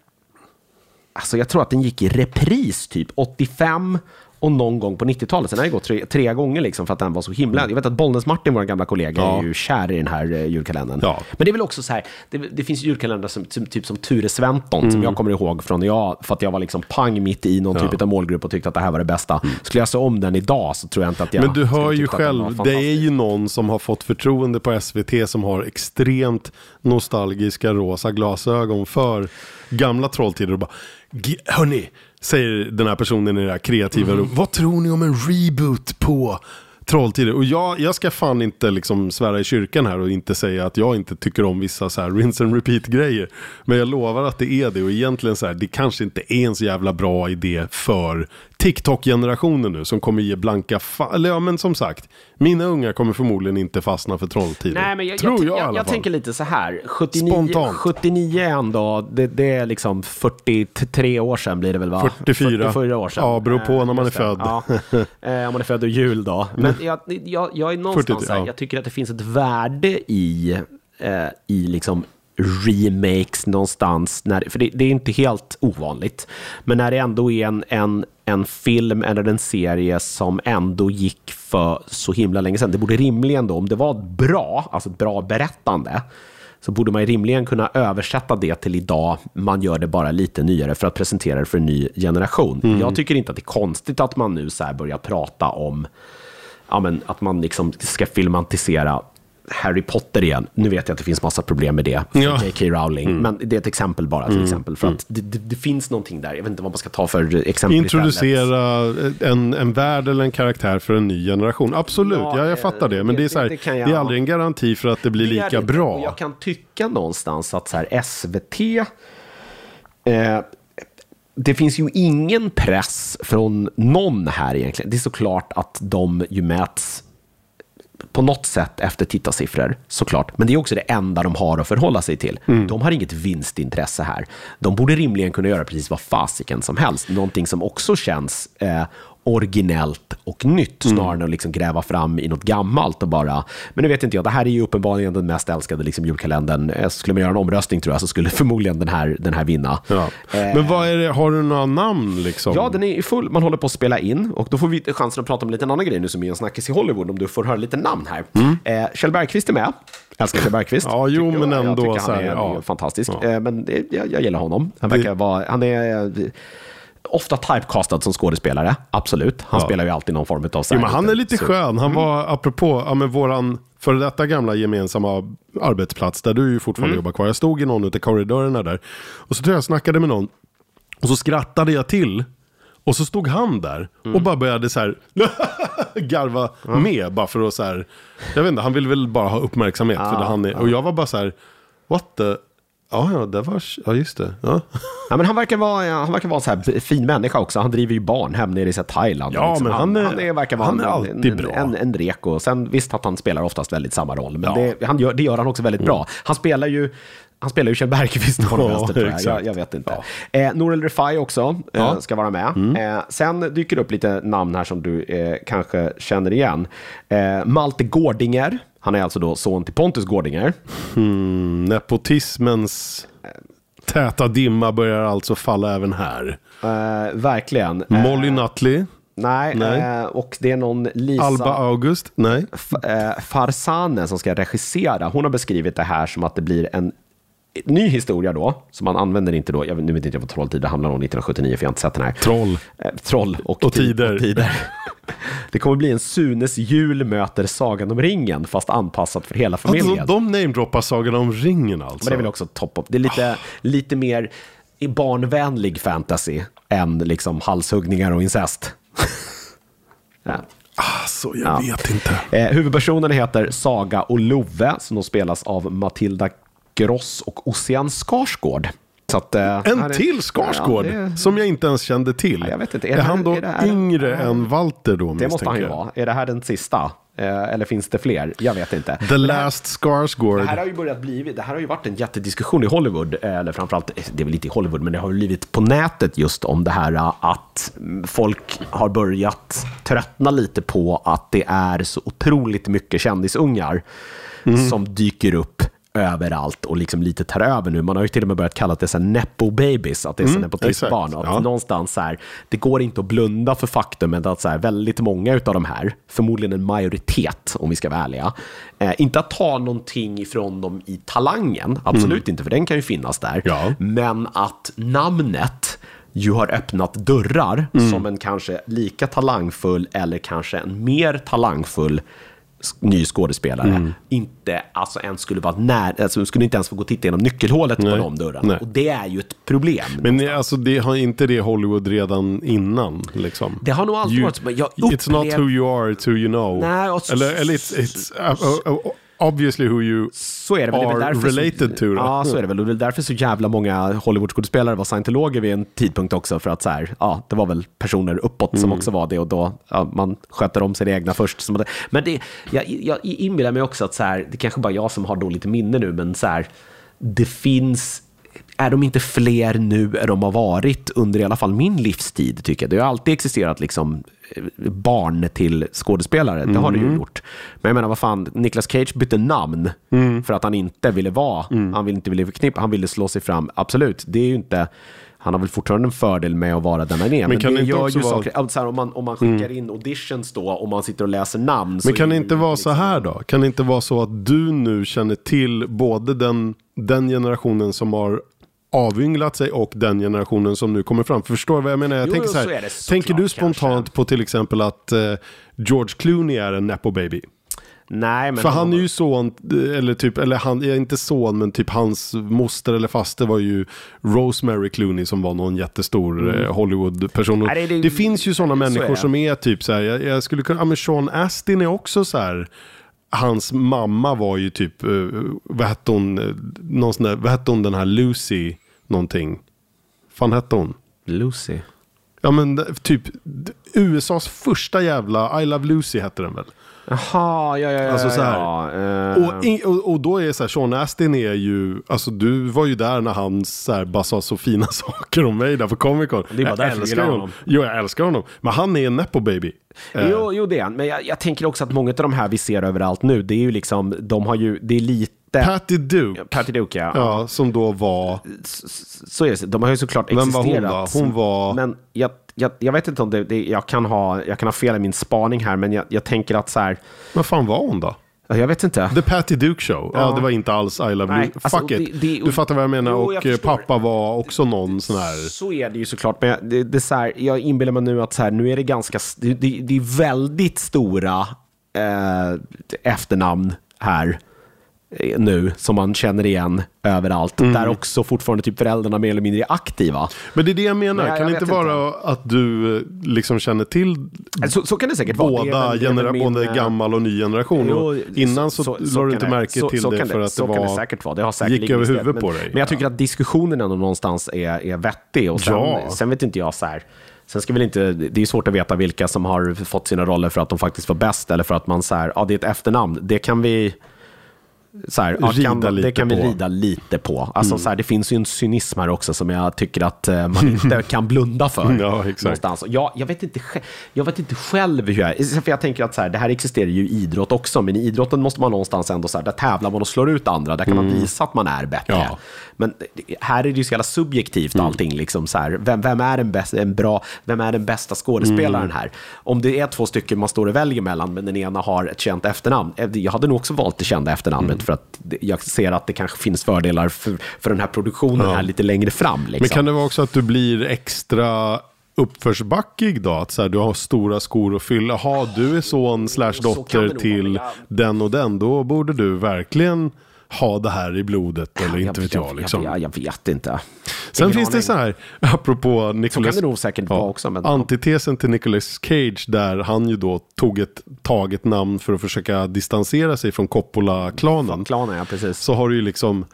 alltså jag tror att den gick i repris typ 85 och någon gång på 90-talet. Sen har det gått tre, tre gånger liksom för att den var så himla... Jag vet att Bollnäs-Martin, vår gamla kollega, Ja. är ju kär i den här eh, julkalendern. Ja. Men det är väl också så här, det, det finns julkalendrar som, som, typ som Ture Sventon, Mm. som jag kommer ihåg från när jag, för att jag var liksom pang mitt i någon typ av målgrupp och tyckte att det här var det bästa. Skulle jag se om den idag så tror jag inte att jag Mm. Men du hör ju själv, det är ju någon som har fått förtroende på SVT som har extremt nostalgiska rosa glasögon för gamla Trolltider och bara "G- Hörni, säger den här personen i det här kreativa Mm. rummet, vad tror ni om en reboot på Trolltider? Och jag, jag ska fan inte liksom svära i kyrkan här och inte säga att jag inte tycker om vissa så här rinse and repeat grejer. Men jag lovar att det är det och egentligen så här, det kanske inte är en så jävla bra idé för TikTok-generationen nu som kommer ge blanka Eller ja, men som sagt, mina ungar kommer förmodligen inte fastna för Trolltider. Nej, men jag, Tror jag, jag, jag, i jag, alla fall. tänker lite så här. 79, Spontant. 79 är ändå, det, det är liksom 43 år sedan blir det väl va? 44. 44 år sedan. Ja, beror på när man Eh, är född. Ja. Eh, om man är född och jul då. Men jag, jag, jag är någonstans 40, så här, ja. jag tycker att det finns ett värde i, eh, i liksom remakes någonstans. När, för det, det är inte helt ovanligt. Men när det ändå är en, en, en film eller en serie som ändå gick för så himla länge sedan. Det borde rimligen då, om det var bra, alltså ett bra berättande, så borde man rimligen kunna översätta det till idag. Man gör det bara lite nyare för att presentera det för en ny generation. Jag tycker inte att det är konstigt att man nu så här börjar prata om ja, men, att man liksom ska filmatisera Harry Potter igen. Nu vet jag att det finns massa problem med det, Ja. J.K. Rowling, men det är ett exempel bara. till exempel. För att det, det, det finns någonting där, jag vet inte vad man ska ta för exempel. Introducera en, en värld eller en karaktär för en ny generation. Absolut, Ja, ja, jag fattar det. Men det- är, så här, det- det, är aldrig en garanti för att det blir lika bra. Jag kan tycka någonstans att så här, SVT... Eh, det finns ju ingen press från någon här egentligen. Det är såklart att de ju mäts på något sätt efter tittarsiffror, såklart. Men det är också det enda de har att förhålla sig till. Mm. De har inget vinstintresse här. De borde rimligen kunna göra precis vad fasiken som helst. Någonting som också känns eh, originellt och nytt, Mm. snarare än att liksom gräva fram i något gammalt och bara... Men nu vet inte jag, det här är ju uppenbarligen den mest älskade liksom, julkalendern. Eh, Skulle man göra en omröstning tror jag så skulle förmodligen den här, den här vinna. Ja. Eh, Men vad är det, har du några namn liksom? Ja, den är full. Man håller på att spela in och då får vi chansen att prata om en liten annan grej nu som är en snackis i Hollywood om du får höra lite namn här. Eh, Kjell Bergqvist är med. Älskar Kjell Bergqvist. Ja, jo, tycker men jag. ändå Jag tycker så han här, är ja. fantastisk. Ja. Eh, men det, jag, jag gillar honom. Han verkar vara, han är ofta typecastad som skådespelare, absolut. Han spelar ju alltid någon form av... Jo, men han är lite så- skön. Han var, apropå, ja, men våran före detta gamla gemensamma arbetsplats, där du ju fortfarande jobbar kvar. Jag stod i någon av korridorerna där. Och så tror jag jag snackade med någon. Och så skrattade jag till. Och så stod han där och bara började så här garva med. Bara för att så här, jag vet inte, han ville väl bara ha uppmärksamhet. för det han är, och jag var bara så här, what the... Ja, ja, det var, ja just det. Ja, Ja, men han verkar vara, han verkar vara en så här fin människa också. Han driver ju barnhem nere i så Thailand. Ja, liksom. men han är- han är, verkar vara han är en, alltid en, bra. En, en reko. Sen visst att han spelar oftast väldigt samma roll, men Ja. Mm. det, han gör, det gör han också väldigt bra. Han spelar ju han spelar ju Kjell Bergqvist Ja, vänster, tror jag. jag. Jag vet inte. Eh, Norel Refai också eh, Ja. Mm. ska vara med. Eh, sen dyker det upp lite namn här som du eh, kanske känner igen. Eh, Malte Gårdinger. Han är alltså då son till Pontus Gårdinger. Mm, nepotismens täta dimma börjar alltså falla även här. Eh, verkligen. Eh, Molly Nutley, nej, Nej. Eh, och det är någon Lisa... Alba August, nej. F- Farsane som ska regissera, hon har beskrivit det här som att det blir en ny historia då, som man använder inte då, jag, vet- nu vet inte jag vad Trolltid det handlar om 1979, för jag har inte sett den här. Troll. Troll och, Och tid- tider. och tider. det kommer bli en Sunes jul möter Sagan om ringen, fast anpassat för hela familjen. Alltså, de namedroppar Sagan om ringen alltså. Men det är väl också top of, det är lite, lite mer barnvänlig fantasy än liksom halshuggningar och incest. ja. Alltså, jag Ja. vet inte. Eh, huvudpersonerna heter Saga och Love, som de spelas av Matilda Gross och Ossian Skarsgård. Att, eh, här En är- till Skarsgård, Ja, det, som jag inte ens kände till. Ja, jag vet inte. Är Är, det här- han då är det här- yngre Ja. än Walter då? det måste han ju vara. Är det här den sista? Eh, eller finns det fler? Jag vet inte. The Last Skarsgård. Det här har ju börjat bli, det här har ju varit en jättediskussion i Hollywood, eh, eller framförallt, det är väl inte i Hollywood, men det har blivit på nätet just om det här att mm, folk har börjat tröttna lite på att det är så otroligt mycket kändisungar som dyker upp överallt och liksom lite tar över nu. Man har ju till och med börjat kalla det så nepo babies, att det är mm, nepotismbarn. exakt, Att ja. någonstans så här, det går inte att blunda för faktumet att så här, väldigt många av de här, förmodligen en majoritet om vi ska vara ärliga, eh, inte att ta någonting ifrån dem i talangen, absolut inte, för den kan ju finnas där, Ja. men att namnet ju har öppnat dörrar som en kanske lika talangfull eller kanske en mer talangfull ny skådespelare inte alltså ens skulle vara när, alltså skulle inte ens få gå och titta genom nyckelhålet på Nej. de dörrarna. Nej. Och det är ju ett problem. Men alltså, det har inte det Hollywood redan innan? Liksom? Det har nog alltid You- varit så, jag It's not upplev- who you are, it's who you know. Nej, och så- eller, eller it's, it's uh, uh, uh, obviously who you Så är det väl. Det är väl are related så, to. Då. Ja, så är det väl. Och det är därför så jävla många Hollywoodskådespelare var scientologer vid en tidpunkt också. För att så här, ja, det var väl personer uppåt som Mm. också var det. Och då, ja, man sköter om sina egna först. Som Men det, jag, jag inbillar mig också att så här, det kanske bara jag som har dåligt minne nu, men så här, det finns är de inte fler nu än de har varit under i alla fall min livstid, tycker jag. Det har alltid existerat liksom barn till skådespelare, det har det Mm. ju gjort. Men jag menar, vad fan, Nicolas Cage bytte namn Mm. för att han inte ville vara, han ville inte ville förknippa, han ville slå sig fram. Absolut, det är ju inte, han har väl fortfarande en fördel med att vara den han är. Men, kan det det inte gör ju vara- saker, alltså här, om, man, om man skickar in auditions då, och man sitter och läser namn. Men kan det inte vara liksom- så här då? Kan det inte vara så att du nu känner till både den, den generationen som har avynglat sig och den generationen som nu kommer fram. Förstår du vad jag menar? Jag Jo, tänker så så är här, det såklart, tänker du spontant kanske. på till exempel att eh, George Clooney är en nepo baby? Nej, men För han är ju son, eller typ, eller han är inte son, men typ hans moster eller faster var ju Rosemary Clooney som var någon jättestor eh, Hollywood-person. Mm. Det- Det, det- finns ju sådana så är människor det. som är typ så här, jag, jag skulle kunna, ja men Sean Astin är också så här, hans mamma var ju typ, eh, vad hette hon, eh, någon sån där, vad hette hon den här Lucy någonting? fan hette hon? Lucy. Ja men d- typ USAs första jävla I Love Lucy hette den väl? Jaha, ja, ja, ja. Alltså så här. ja, eh, Och, i- och, och då är det så här, Sean Astin är ju, alltså du var ju där när han så här, bara sa så fina saker om mig där på Comic Con. Det är bara jag älskar honom. honom. Jo, jag älskar honom. Men han är en nepo baby. Eh, Jo, jo, det är han. Men jag, jag tänker också att många av de här vi ser överallt nu, det är ju liksom, de har ju, det är lite... Patty Duke. Patty Duke, ja. Ja, som då var, S- Så är det. De har ju såklart Vem var hon existerat. då? Hon var- Men jag, jag, jag vet inte om det, det jag, kan ha, jag kan ha fel i min spaning här, men jag, jag tänker att så här, vad fan var hon då? Jag vet inte. The Patty Duke Show. Ja, Ja. det var inte alls I Love Nej, Lucy. alltså, Fuck it. det- det- du fattar vad jag menar. Jo, jag och eh, förstår. pappa var också någon sån här. Så är det ju såklart, men det, det är så här, jag inbillar mig nu att så här, nu är det ganska, det, det, det är väldigt stora eh, efternamn här. Eh, nu som man känner igen överallt. Mm. Där också fortfarande typ föräldrarna mer eller mindre är aktiva. Men det är det jag menar. Nej, kan det inte vara att du eh, liksom känner till Så, så kan det säkert vara. Det båda väl- det är min, eh, gammal och ny generation? Jo, och innan så, så- så du kan inte det- märke till det kan för att det kan det var... säkert vara. Det har säkert gick över huvudet men, på dig. Men jag tycker att diskussionen ändå någonstans är, är vettig. Och sen, Ja. sen vet inte jag så här. Sen ska väl inte, det är svårt att veta vilka som har fått sina roller för att de faktiskt var bäst eller för att man så här, ja det är ett efternamn. Det kan vi så här, ja, kan, det kan vi på. Mm. rida lite på. Alltså, så här, det finns ju en cynism här också som jag tycker att eh, man inte kan blunda för. Ja, exakt. någonstans. Jag, jag, vet inte, jag vet inte själv hur jag... För jag tänker att så här, det här existerar ju i idrott också, men i idrotten måste man någonstans ändå... Så här, där tävlar man och slår ut andra, där kan man visa att man är bättre. Mm. Ja. Men här är det ju så jävla subjektivt allting. Liksom, så här, vem, vem, är den bästa, en bra, vem är den bästa skådespelaren här? Om det är två stycken man står och väljer mellan, men den ena har ett känt efternamn. eh, Jag hade nog också valt det kända efternamnet, för att jag ser att det kanske finns fördelar för, för den här produktionen här lite längre fram. Liksom. Men kan det vara också att du blir extra uppförsbackig då? Att så här, du har stora skor att fylla. Ha, du är son slash dotter till den och den. Då borde du verkligen ha det här i blodet. Eller inte vet jag. Liksom. Jag, jag vet inte. Sen Ingen finns det aning. så här, apropå Nicolas... det nog säkert vara också, men- Antitesen till Nicolas Cage, där han ju då tog ett taget namn för att försöka distansera sig från Coppola-klanen. Klanen, ja precis. Så har du ju liksom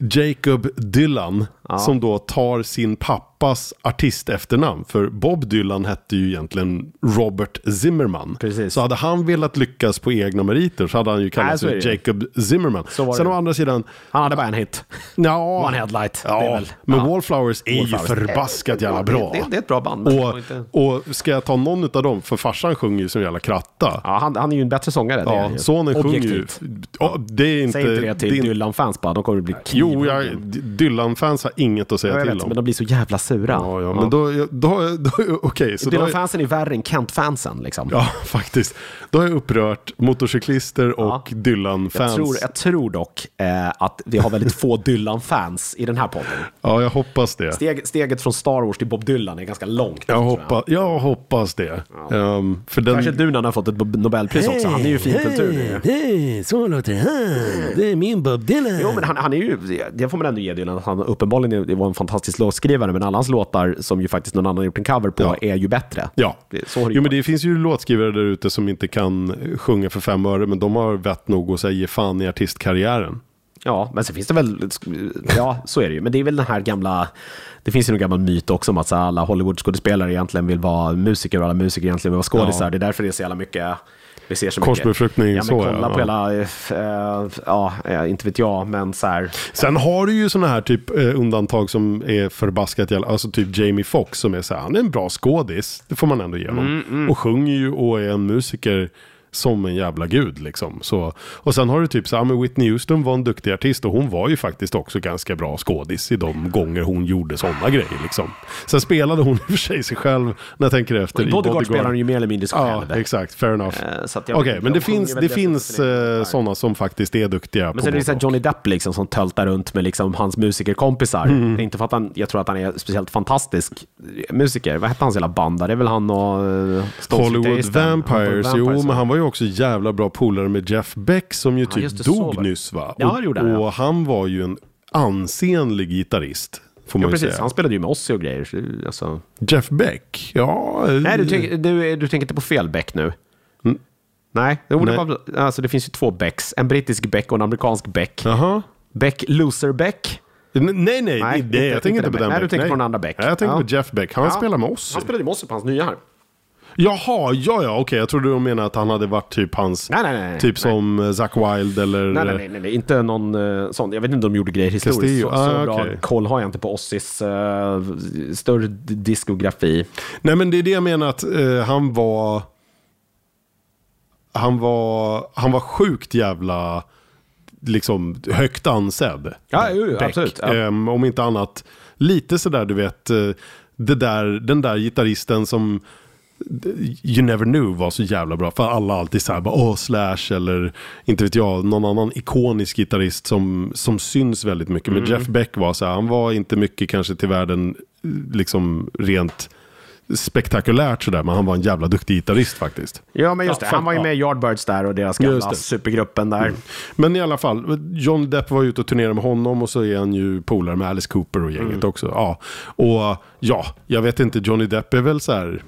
Jacob Dylan, som då tar sin pappas artistefternamn. För Bob Dylan hette ju egentligen Robert Zimmerman. Precis. Så hade han velat lyckas på egna meriter så hade han ju kallat sig. Jacob Zimmerman. Sen det. å andra sidan, Han hade bara en hit. ja, One Headlight. Ja, väl- men ja. Wallflowers är Wallflowers. ju förbaskat jävla bra. Det, det, det är ett bra band. och, inte... och ska jag ta någon av dem, för farsan sjunger ju som jävla kratta. ja, han, han är ju en bättre sångare. Ja, sonen sjunger ju. Objektivt. Ja, det är inte... Säg inte det till Dylan-fans bara, de kommer att bli Jo, jag, Dylan-fans har inget att säga jag till vet, om. men de blir så jävla sura. Ja, ja, men då, då, då, då, Dylan-fansen är värre än Kent-fansen. Liksom. ja, faktiskt. Då har jag upprört motorcyklister och Dylan-fans. Jag tror, jag tror dock eh, att vi har väldigt få Dylan-fans i den här podden. Ja, jag hoppas det. Steg, steget från Star Wars till Bob Dylan är ganska långt. Jag, hoppa, jag hoppas det. Ehm, för den, Kanske du när han har fått ett Nobelpris också. Han är ju finkultur nu. Hej, så låter han. Det är min Bob Dylan. Jo, men han, han är ju, det får man ändå ge Dylan, att han uppenbarligen var en fantastisk låtskrivare, men alla hans låtar, som ju faktiskt någon annan gjort en cover på, Ja. är ju bättre. Ja, Det- så har det jo, men det finns ju låtskrivare där ute som inte kan sjunga för fem öre, men de har vett nog att säga ge fan i artistkarriären. Ja, men sen finns det väl, ja så är det ju, men det är väl den här gamla, det finns ju en gammal myt också om att så alla Hollywood-skådespelare egentligen vill vara musiker och alla musiker egentligen vill vara skådisar. Ja. Det är därför det är så jävla mycket, vi ser så Korsbefruktning, mycket. Ja, men så, kolla ja. på hela, eh, ja, eh, inte vet jag, men så här, Sen har du ju sådana här typ eh, undantag som är förbaskat jävla, alltså typ Jamie Foxx som är så här, han är en bra skådis, det får man ändå ge honom. Mm, Och sjunger ju och är en musiker som en jävla gud liksom. Så, och sen har du typ så här, men Whitney Houston var en duktig artist och hon var ju faktiskt också ganska bra skådis i de gånger hon gjorde sådana grejer liksom. Sen spelade hon i och för sig sig själv när jag tänker efter. i Bodyguard spelar han ju mer eller mindre sig Ja, själv. exakt. Fair enough. Att Okej, inte, men det finns, det finns egen eh, sådana som faktiskt är duktiga Men på sen är det så Johnny Depp liksom som töltar runt med liksom hans musikerkompisar. Mm. Inte för att han, jag tror att han är speciellt fantastisk musiker. Vad hette hans hela band där? Det är väl han och uh, Hollywood Vampires, jo men han var ju också jävla bra polare med Jeff Beck som ju typ det, så dog var nyss va? Ja, och, det gjorde han, ja. och han var ju en ansenlig gitarrist. Får Ja, precis. säga. Han spelade ju med Ozzy och grejer. så, Alltså. Jeff Beck, ja. eh, Nej, du, tänker- du, du tänker inte på fel Beck nu? Nej, jo, det, Nej. var, alltså, det finns ju två Becks. En brittisk Beck och en amerikansk Beck. Jaha. Beck Loser Beck. Nej, nej, nej, Nej, nej, jag inte- tänker inte på den. Nej, du tänker på den andra Beck. Nej, jag tänker Ja. på Jeff Beck. Han Ja. spelar med oss. Han spelade med Ozzy på hans nya här. Jaha, ja, ja, okej. Jag trodde du menade att han hade varit typ hans... Nej, nej, nej, nej. Typ som eh, Zack Wild eller... Nej, nej, nej, nej, nej, inte någon uh, sån. Jag vet inte om de gjorde grejer historiskt. Castillo. Så, så Ah, bra koll har jag inte på Ozzys uh, större diskografi. Nej men det är det jag menar att eh, han var... Han var, han var sjukt jävla liksom högt ansedd. Ja, Beck. absolut, ja. Ehm, om inte annat, lite sådär du vet, eh, det där, den där gitarristen som You Never Knew var så jävla bra. För alla alltid såhär, bara, åh Slash eller inte vet jag, någon annan ikonisk gitarrist som, som syns väldigt mycket. Men Mm. Jeff Beck var så här, han var inte mycket kanske till världen liksom rent spektakulärt sådär, men han var en jävla duktig gitarrist faktiskt. Ja, men just Ja, det. Han var ju med i Yardbirds där och deras gamla supergruppen där. Men i alla fall, John Depp var ute och turnerade med honom och så är han ju polare med Alice Cooper och gänget Mm. också. Ja. Och ja, jag vet inte, Johnny Depp är väl så här,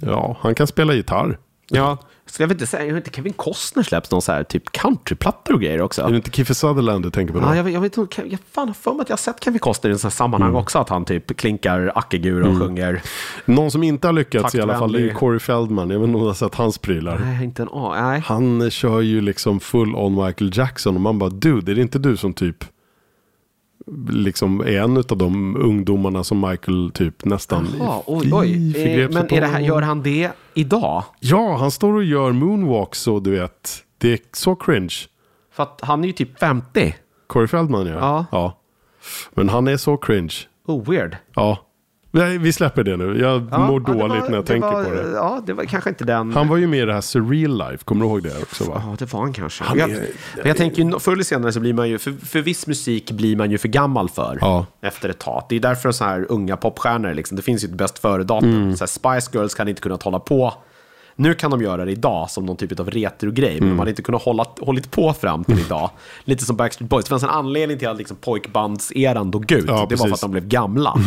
ja, han kan spela gitarr. Ja. Så jag inte, säga, jag inte, Kevin Costner släpps någon så här typ countryplattor och grejer också. Är det inte Kiefer Sutherland du tänker på då? Ja, jag, vet- jag vet inte, jag fan har för mig att jag har sett Kevin Costner i en sån här sammanhang Mm. också, att han typ klinkar ackegur och sjunger. Någon som inte har lyckats i alla fall är ju. Corey Feldman. Jag vet inte om du har sett hans prylar. Nej, inte en A. Nej. Han kör ju liksom full on Michael Jackson och man bara är det inte du som typ liksom är en av de ungdomarna som Michael typ nästan Jaha, oj, oj. Eh, Men är det här, gör han det idag? Ja, han står och gör moonwalks och du vet, det är så cringe. För att han är ju typ 50. Corey Feldman ja. Ja. Men han är så cringe. Oh, weird. Ja. Nej, vi släpper det nu. Jag Ja, mår ja, dåligt var- när jag tänker var, på det. Ja, det var kanske inte den... Han var ju med i det här Surreal Life, kommer du ihåg det också va? Ja, det var han kanske. Han jag, men jag tänker ju, förr eller senare så blir man ju, för, för viss musik blir man ju för gammal för. Ja. Efter ett tag. Det är därför så här unga popstjärnor, liksom, det finns ju ett bäst före-datum. Mm. Spice Girls kan inte kunnat hålla på. Nu kan de göra det idag som någon typ av retro-grej, men Mm. de hade inte kunnat hålla hållit på fram till idag. Lite som Backstreet Boys. Det fanns en anledning till att liksom pojkbandseran dog ut. Ja, det var för att de blev gamla.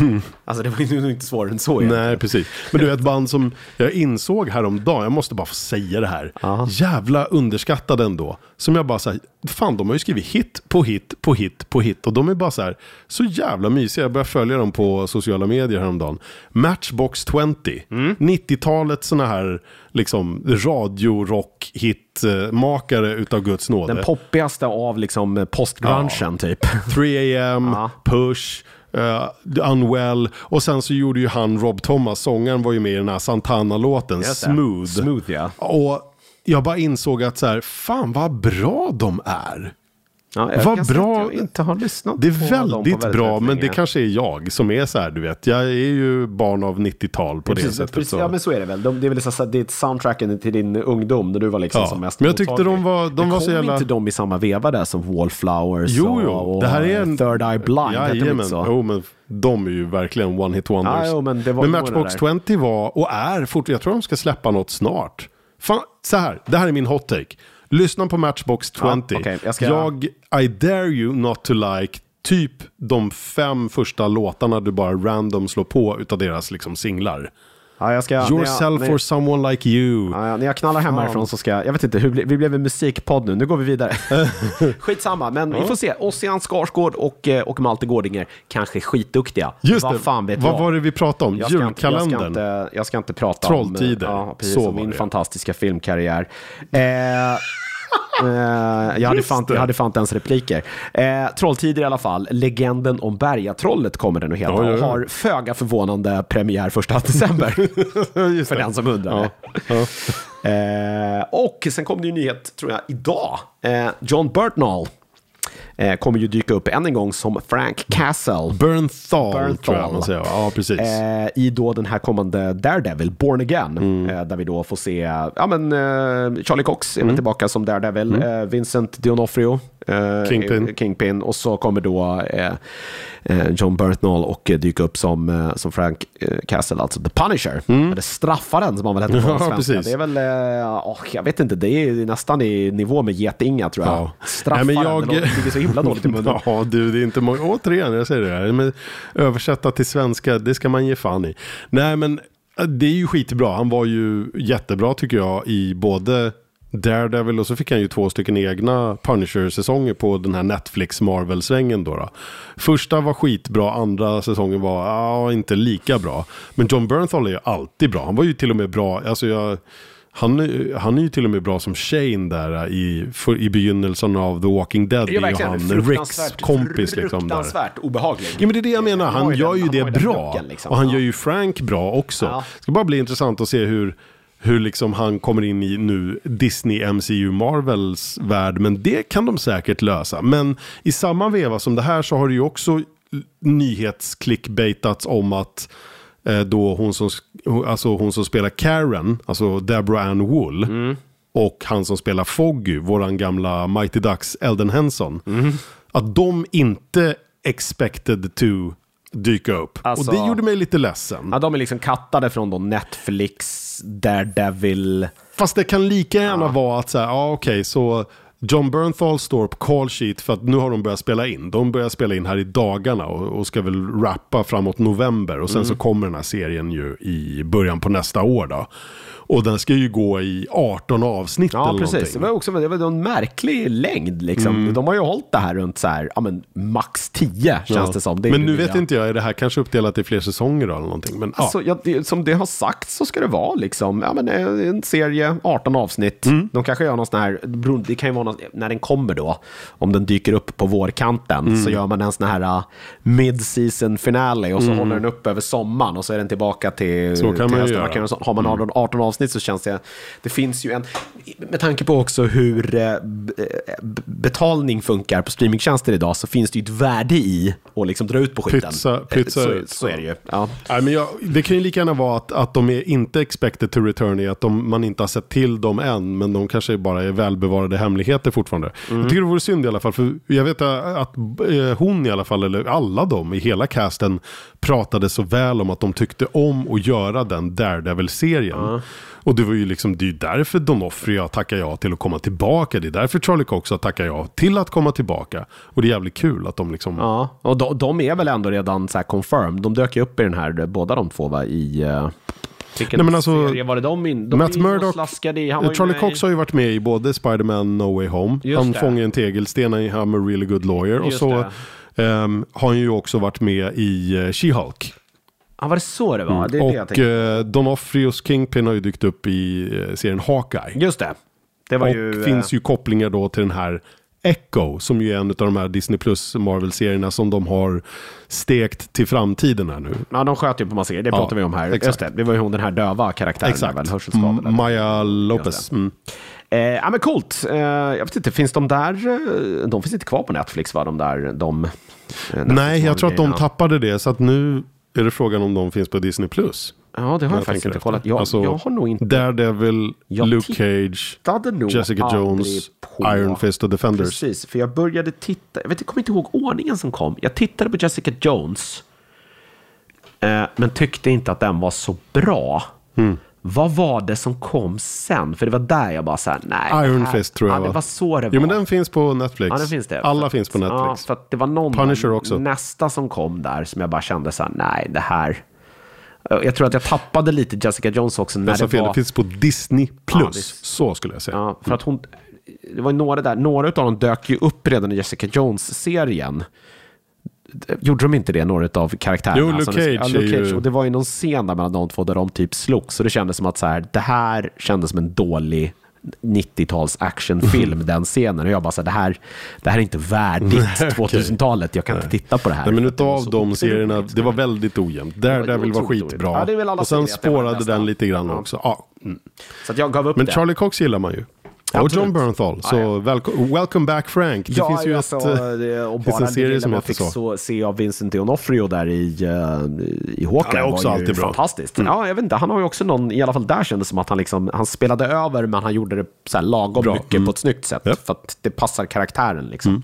Alltså det var inte svårare än så. egentligen. Nej, precis. Men du är ett band som jag insåg häromdagen, jag måste bara få säga det här. Jävla underskattade ändå. Som jag bara så här, fan de har ju skrivit hit på hit på hit på hit. Och de är bara så här, så jävla mysiga. Jag började följa dem på sociala medier häromdagen. Matchbox 20. 90-talet sådana här liksom radiorock hitmakare utav Guds nåde. Den poppigaste av liksom postgrungen typ. 3 AM, Ja. Push, uh, Unwell och sen så gjorde ju han Rob Thomas, sångaren var ju med i den här Santana-låten. Smooth. Smooth, ja. Och jag bara insåg att så här, fan vad bra de är. Ja, jag Vad bra. jag inte har lyssnat Det är på väldigt bra, väldigt men det kanske är jag som är så här, du vet. Jag är ju barn av 90-tal på det Precis, sättet. precis, så. ja men så är det väl. De, det är väl så, det är soundtracken till din ungdom när du var liksom Ja, som mest men jag tyckte mottaglig. de var- de Men var så jävla- inte de i samma veva där som Wallflowers Jo, jo. och, och det här är en... Third Eye Blind? inte Jajamän. så? Jo, men de är ju verkligen one hit wonders. Ja, jo, men det men Matchbox det där. 20 var och är fort. Jag tror de ska släppa något snart. Fan, så här. Det här är min hot take. Lyssna på Matchbox 20. Ja, okej, jag ska- jag, I dare you not to like typ de fem första låtarna du bara random slår på utav deras liksom singlar. Ja, jag ska, jag- Yourself när- or someone like you. Ja, när jag knallar hem härifrån så ska jag, jag vet inte, hur, vi blev en musikpodd nu, nu går vi vidare. Skitsamma, men vi får se. Ossian Skarsgård och, eh, och Malte Gårdinger, kanske skitduktiga. Just Vad det. fan vet Vad jag? var det vi pratade om? Jag ska, inte, jag, ska Julkalendern? inte, jag ska inte prata Trolltider. om, ja, precis, Så om min fantastiska filmkarriär. Eh, eh, jag, hade fan, jag hade fan inte ens repliker. Eh, Trolltider i alla fall. Legenden om Bergatrollet kommer den att heta. Oj. Och har föga förvånande premiär första december. För den som undrar. Ja. Eh, och sen kom det ju nyhet, tror jag, idag. Eh, John Burtnall eh, kommer ju dyka upp än en gång som Frank Castle. Bernthal, Bernthal. tror jag man säger. Ja, precis. Eh, I då den här kommande Daredevil, Born Again. Mm. Eh, där vi då får se, ja men eh, Charlie Cox är väl tillbaka som Daredevil. Eh, Vincent D'Onofrio. Eh, Mm. Kingpin. Kingpin. Och så kommer då John Burtnall och eh, dyka upp som, eh, som Frank eh, Castle, alltså The Punisher. Eller straffaren som man väl heter på Mm. Ja, svenska. precis. Det är väl, eh, åh, jag vet inte, det är nästan i nivå med Getinga tror jag. Ja. Straffaren, Nej, men jag- det ligger så himla dåligt i munnen. Ja, du, det är inte många. Återigen, jag säger det här. Men översätta till svenska, det ska man ge fan i. Nej, men det är ju skitbra. Han var ju jättebra tycker jag i både Daredevil och så fick han ju två stycken egna Punisher-säsonger på den här Netflix Marvel-svängen då, då. Första var skitbra, andra säsongen var ja, inte lika bra. Men John Bernthal är ju alltid bra. Han var ju till och med bra, alltså jag... Han, han är ju till och med bra som Shane där i, för, i begynnelsen av The Walking Dead. Det är ju han, Ricks kompis liksom där. fruktansvärt obehaglig. Ja men det är det jag menar, han ju gör den- ju han det den bra. liksom. Och han Ja. gör ju Frank bra också. Ja. Det ska bara bli intressant att se hur, hur liksom han kommer in i nu Disney, MCU, Marvels värld. Men det kan de säkert lösa. Men i samma veva som det här så har det ju också nyhetsklickbaitats om att eh, då hon som, alltså hon som spelar Karen, alltså Deborah Ann Wool. Mm. Och han som spelar Foggy, våran gamla Mighty Ducks Elden Henson. Mm. Att de inte expected to dyka upp. Alltså- och det gjorde mig lite ledsen. Ja, de är liksom kattade från då Netflix, Daredevil. Fast det kan lika gärna vara att så här, ja okej, så John Bernthal står på call sheet för att nu har de börjat spela in. De börjar spela in här i dagarna och, och ska väl rappa framåt november. Och sen Mm. så kommer den här serien ju i början på nästa år då. Och den ska ju gå i 18 avsnitt Ja, eller precis. Det någonting. var också det var en märklig längd. Liksom. Mm. De har ju hållit det här runt så här, ja, men, max 10 känns Ja. det som. Det Men nu det vet nya. inte jag, är det här kanske uppdelat i fler säsonger då eller någonting? Men. Alltså, ja, det, som det har sagt så ska det vara liksom, ja, men, eh, en serie, 18 avsnitt. Mm. De kanske gör någon sån här, det kan ju vara någon, när den kommer då, om den dyker upp på vårkanten, Mm. så gör man en sån här uh, mid-season finale och så håller den upp över sommaren och så är den tillbaka till, Mm. Så kan till man ju hösten. göra. Mm. Har man 18, 18 avsnitt så känns det, det finns ju en, med tanke på också hur eh, b- betalning funkar på streamingtjänster idag så finns det ju ett värde i att liksom dra ut på skiten. Pytsa- Eh, pytsa så, så är det ju. Ja. Nej, men jag, det kan ju lika gärna vara att, att de är inte expected to return i att de, man inte har sett till dem än, men de kanske bara är välbevarade hemligheter fortfarande. Mm. Jag tycker det vore synd i alla fall, för jag vet att eh, hon i alla fall, eller alla de i hela casten, pratade så väl om att de tyckte om att göra den Daredevil-serien. Och det var ju liksom, det är därför Donofrio tackar ja till att komma tillbaka. Det är därför Charlie Cox har tackat ja till att komma tillbaka. Och det är jävligt kul att de liksom... Ja, och de, de är väl ändå redan så här confirmed. De dök ju upp i den här, båda de två va, i... Uh, vilken Nej, men alltså, serie var det de in? De Matt och Murdock, Charlie Cox har ju varit med i både Spider-Man No Way Home, Just han det. fångar en tegelsten i I'm a really good lawyer och Just så det. ehm, har han ju också varit med i uh, She-Hulk. Ja, var det så det var? Det är det jag och uh, Donofrios Kingpin har ju dykt upp i eh, serien Hawkeye. Just det. Det var och ju... finns eh, ju kopplingar då till den här Echo som ju är en av de här Disney Plus Marvel-serierna som de har stekt till framtiden här nu. Ja, de sköt ju på massa grejer. Det Ja, pratar vi om här. exakt. Just det, det var ju hon den här döva karaktären. Exakt. Väl, hörselskadad. M- Maya Lopez. Mm. Eh, ja, men coolt. Eh, jag vet inte, finns de där... eh, De finns inte kvar på Netflix, va? De där... De, eh, Netflix Nej, jag tror att de tappade det så att nu är det frågan om de finns på Disney Plus. Ja, det har jag, Jag faktiskt inte kollat. Jag, Alltså, jag har nog inte... Daredevil, Jag Luke Cage, Jessica Jones, på- Iron Fist och Defenders. Precis, för jag började titta, jag vet, jag kommer inte ihåg ordningen som kom. Jag tittade på Jessica Jones, eh, men tyckte inte att den var så bra. Hmm. Vad var det som kom sen? För det var där jag bara så här, nej. Iron här, Fist tror jag ja, det va? var så det var. Jo men den finns på Netflix. Ja, den finns det. Alla finns på Netflix. Ja, för att det var någon Punisher också. nästa som kom där som jag bara kände så här, nej, det här. Jag tror att jag tappade lite Jessica Jones också när Jag sa det fel, var... det finns på Disney Plus. det- Så skulle jag säga. Ja, för att hon, det var några där, några av dem dök ju upp redan i Jessica Jones-serien. Gjorde de inte det, några av karaktärerna? Jo, Luke Alltså, Cage ja, Luke Cage. Och det var ju någon scen där mellan de två där de typ slogs. Så det kändes som att så här, det här kändes som en dålig 90-tals actionfilm, den scenen. Och jag bara så här, det här, det här är inte värdigt 2000-talet. Jag kan inte titta på det här. Nej, men utav de serierna, det var väldigt ojämnt. Daredevil var otroligt skitbra. dåligt. Ja, och sen spårade den lite grann också. Ja. Mm. Så att jag gav upp Men. Charlie Cox gillar man ju. Och Absolut. John Bernthal. Så Ja, ja. welcome, back Frank. Det finns ju alltså, ett... det- och en bara det serie som heter fick så. så. se av Vincent D'Onofrio där i, uh, i Hawkeye är också var ju bra. Mm. fantastiskt. Ja, jag vet inte, han har ju också någon, i alla fall där kändes det som att han, liksom, han spelade över men han gjorde det så här lagom Bra. mycket Mm. på ett snyggt sätt. Japp. För att det passar karaktären liksom.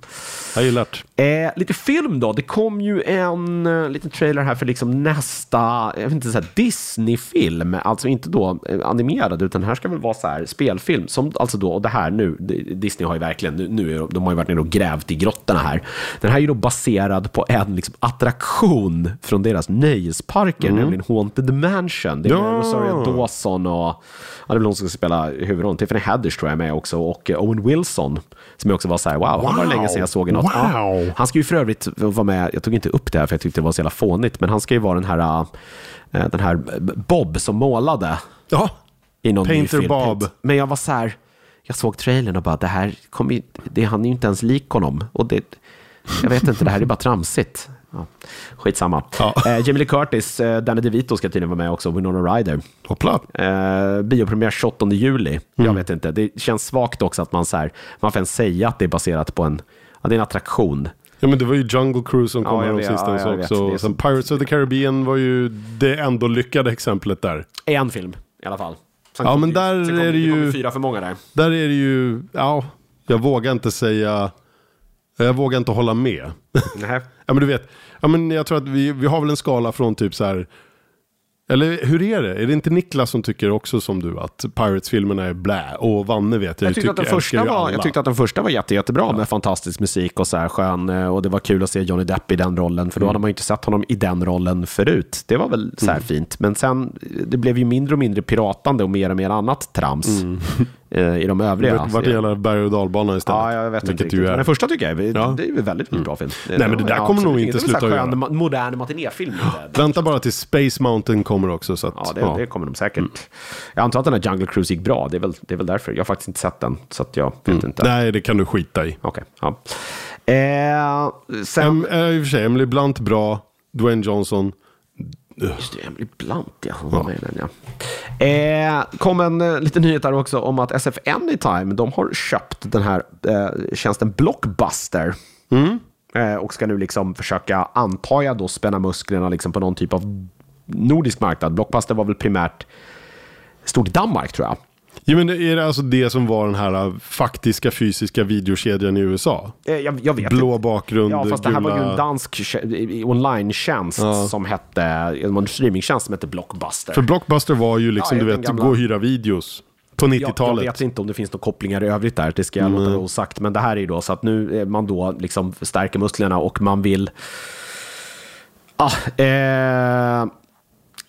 Jag gillar det. Eh, lite film då. Det kom ju en eh, liten trailer här för liksom nästa, jag vet inte, så Disney-film. Alltså inte då eh, animerad, utan här ska väl vara så här spelfilm. Som alltså då, och det här nu, Disney har ju verkligen, nu- de- har ju varit nere och grävt i grottorna här. Den här är ju då baserad på en liksom, attraktion från deras nöjesparker, nämligen Haunted Mansion. Det är Ja. Rosario Dawson och, ja, det är hon som ska spela huvudrollen. Tiffany Haddish tror jag är med också, och eh, Owen Wilson, som jag också var så här, wow, han var Wow. länge sedan jag såg något. Ja. Wow. Han ska ju för övrigt vara med, jag tog inte upp det här för jag tyckte det var så jävla fånigt, men han ska ju vara den här, äh, den här Bob som målade Ja, i någon Painter. Bob. Men jag var så här, jag såg trailern och bara, det här kommer det, han är ju inte ens lik honom. Och det, jag vet inte, det här är bara tramsigt. Ja, skitsamma. Ja. Eh, Jamie Lee Curtis, eh, Danny DeVito ska tydligen vara med också, Winona Ryder. hoppla. Eh, biopremiär 28 juli. Jag Mm. vet inte. Det känns svagt också att man, så här, man får ens säga att det är baserat på en, ja, det är en attraktion. Ja men det var ju Jungle Cruise som Ja, kom jag ja, jag vet. Det också. Sen Pirates of the Caribbean var ju det ändå lyckade exemplet där. En film i alla fall. Sen Ja, men ju- där kom, är det ju- fyra för många där. Där är det ju, ja, jag vågar inte säga Jag vågar inte hålla med. Nej. Ja men du vet, ja, men jag tror att vi, vi har väl en skala från typ så här. Eller hur är det? Är det inte Niklas som tycker också som du att Pirates-filmerna är blä? Och Vanne vet jag, Jag tyckte, att den tycker- första var, jag tyckte att den första var jätte, jättebra med fantastisk musik och så här skön. eh, Och det var kul att se Johnny Depp i den rollen, för då hade man ju inte sett honom i den rollen förut. Det var väl så här fint. Men sen, det blev ju mindre och mindre piratande och mer och mer annat trams eh, i de övriga. Vart vart det gäller berg och dalbana istället. Ja, jag vet inte riktigt. ju Men är- den första tycker jag är, Ja. det är väldigt, väldigt bra film. Nej, men det där kommer nog inte sluta Det är väl göra. en skön, modern matinéfilm. Vänta bara till Space Mountain kommer också. Så att, Ja, det, det kommer de säkert. Jag antar att den här Jungle Cruise gick bra. Det är, väl, det är väl därför. Jag har faktiskt inte sett den, så att jag vet inte. Nej, det kan du skita i. Okej, ja. Eh, sen... Em, eh, I och för sig, Emily Blunt bra, Dwayne Johnson. Just det, Emily Blunt, ja. Hon var med i den, ja. Eh, kom en eh, liten nyhet här också om att SF Anytime, de har köpt den här eh, tjänsten Blockbuster. Eh, och ska nu liksom försöka, antar jag då, spänna musklerna liksom på någon typ av nordisk marknad. Blockbuster var väl primärt stort i Danmark, tror jag. Ja, men är det alltså det som var den här uh, faktiska fysiska videokedjan i USA? Eh, jag, jag vet Blå bakgrund, Ja, fast det här var ju en gula- dansk online-tjänst som hette, en streamingtjänst som hette Blockbuster. För Blockbuster var ju liksom, Ja, du vet, gamla- gå och hyra videos. På Jag, jag 90-talet. vet inte om det finns några kopplingar i övrigt där, det ska jag låta vara osagt. Men det här är ju då så att nu är man då liksom stärker musklerna och man vill... Ah, eh,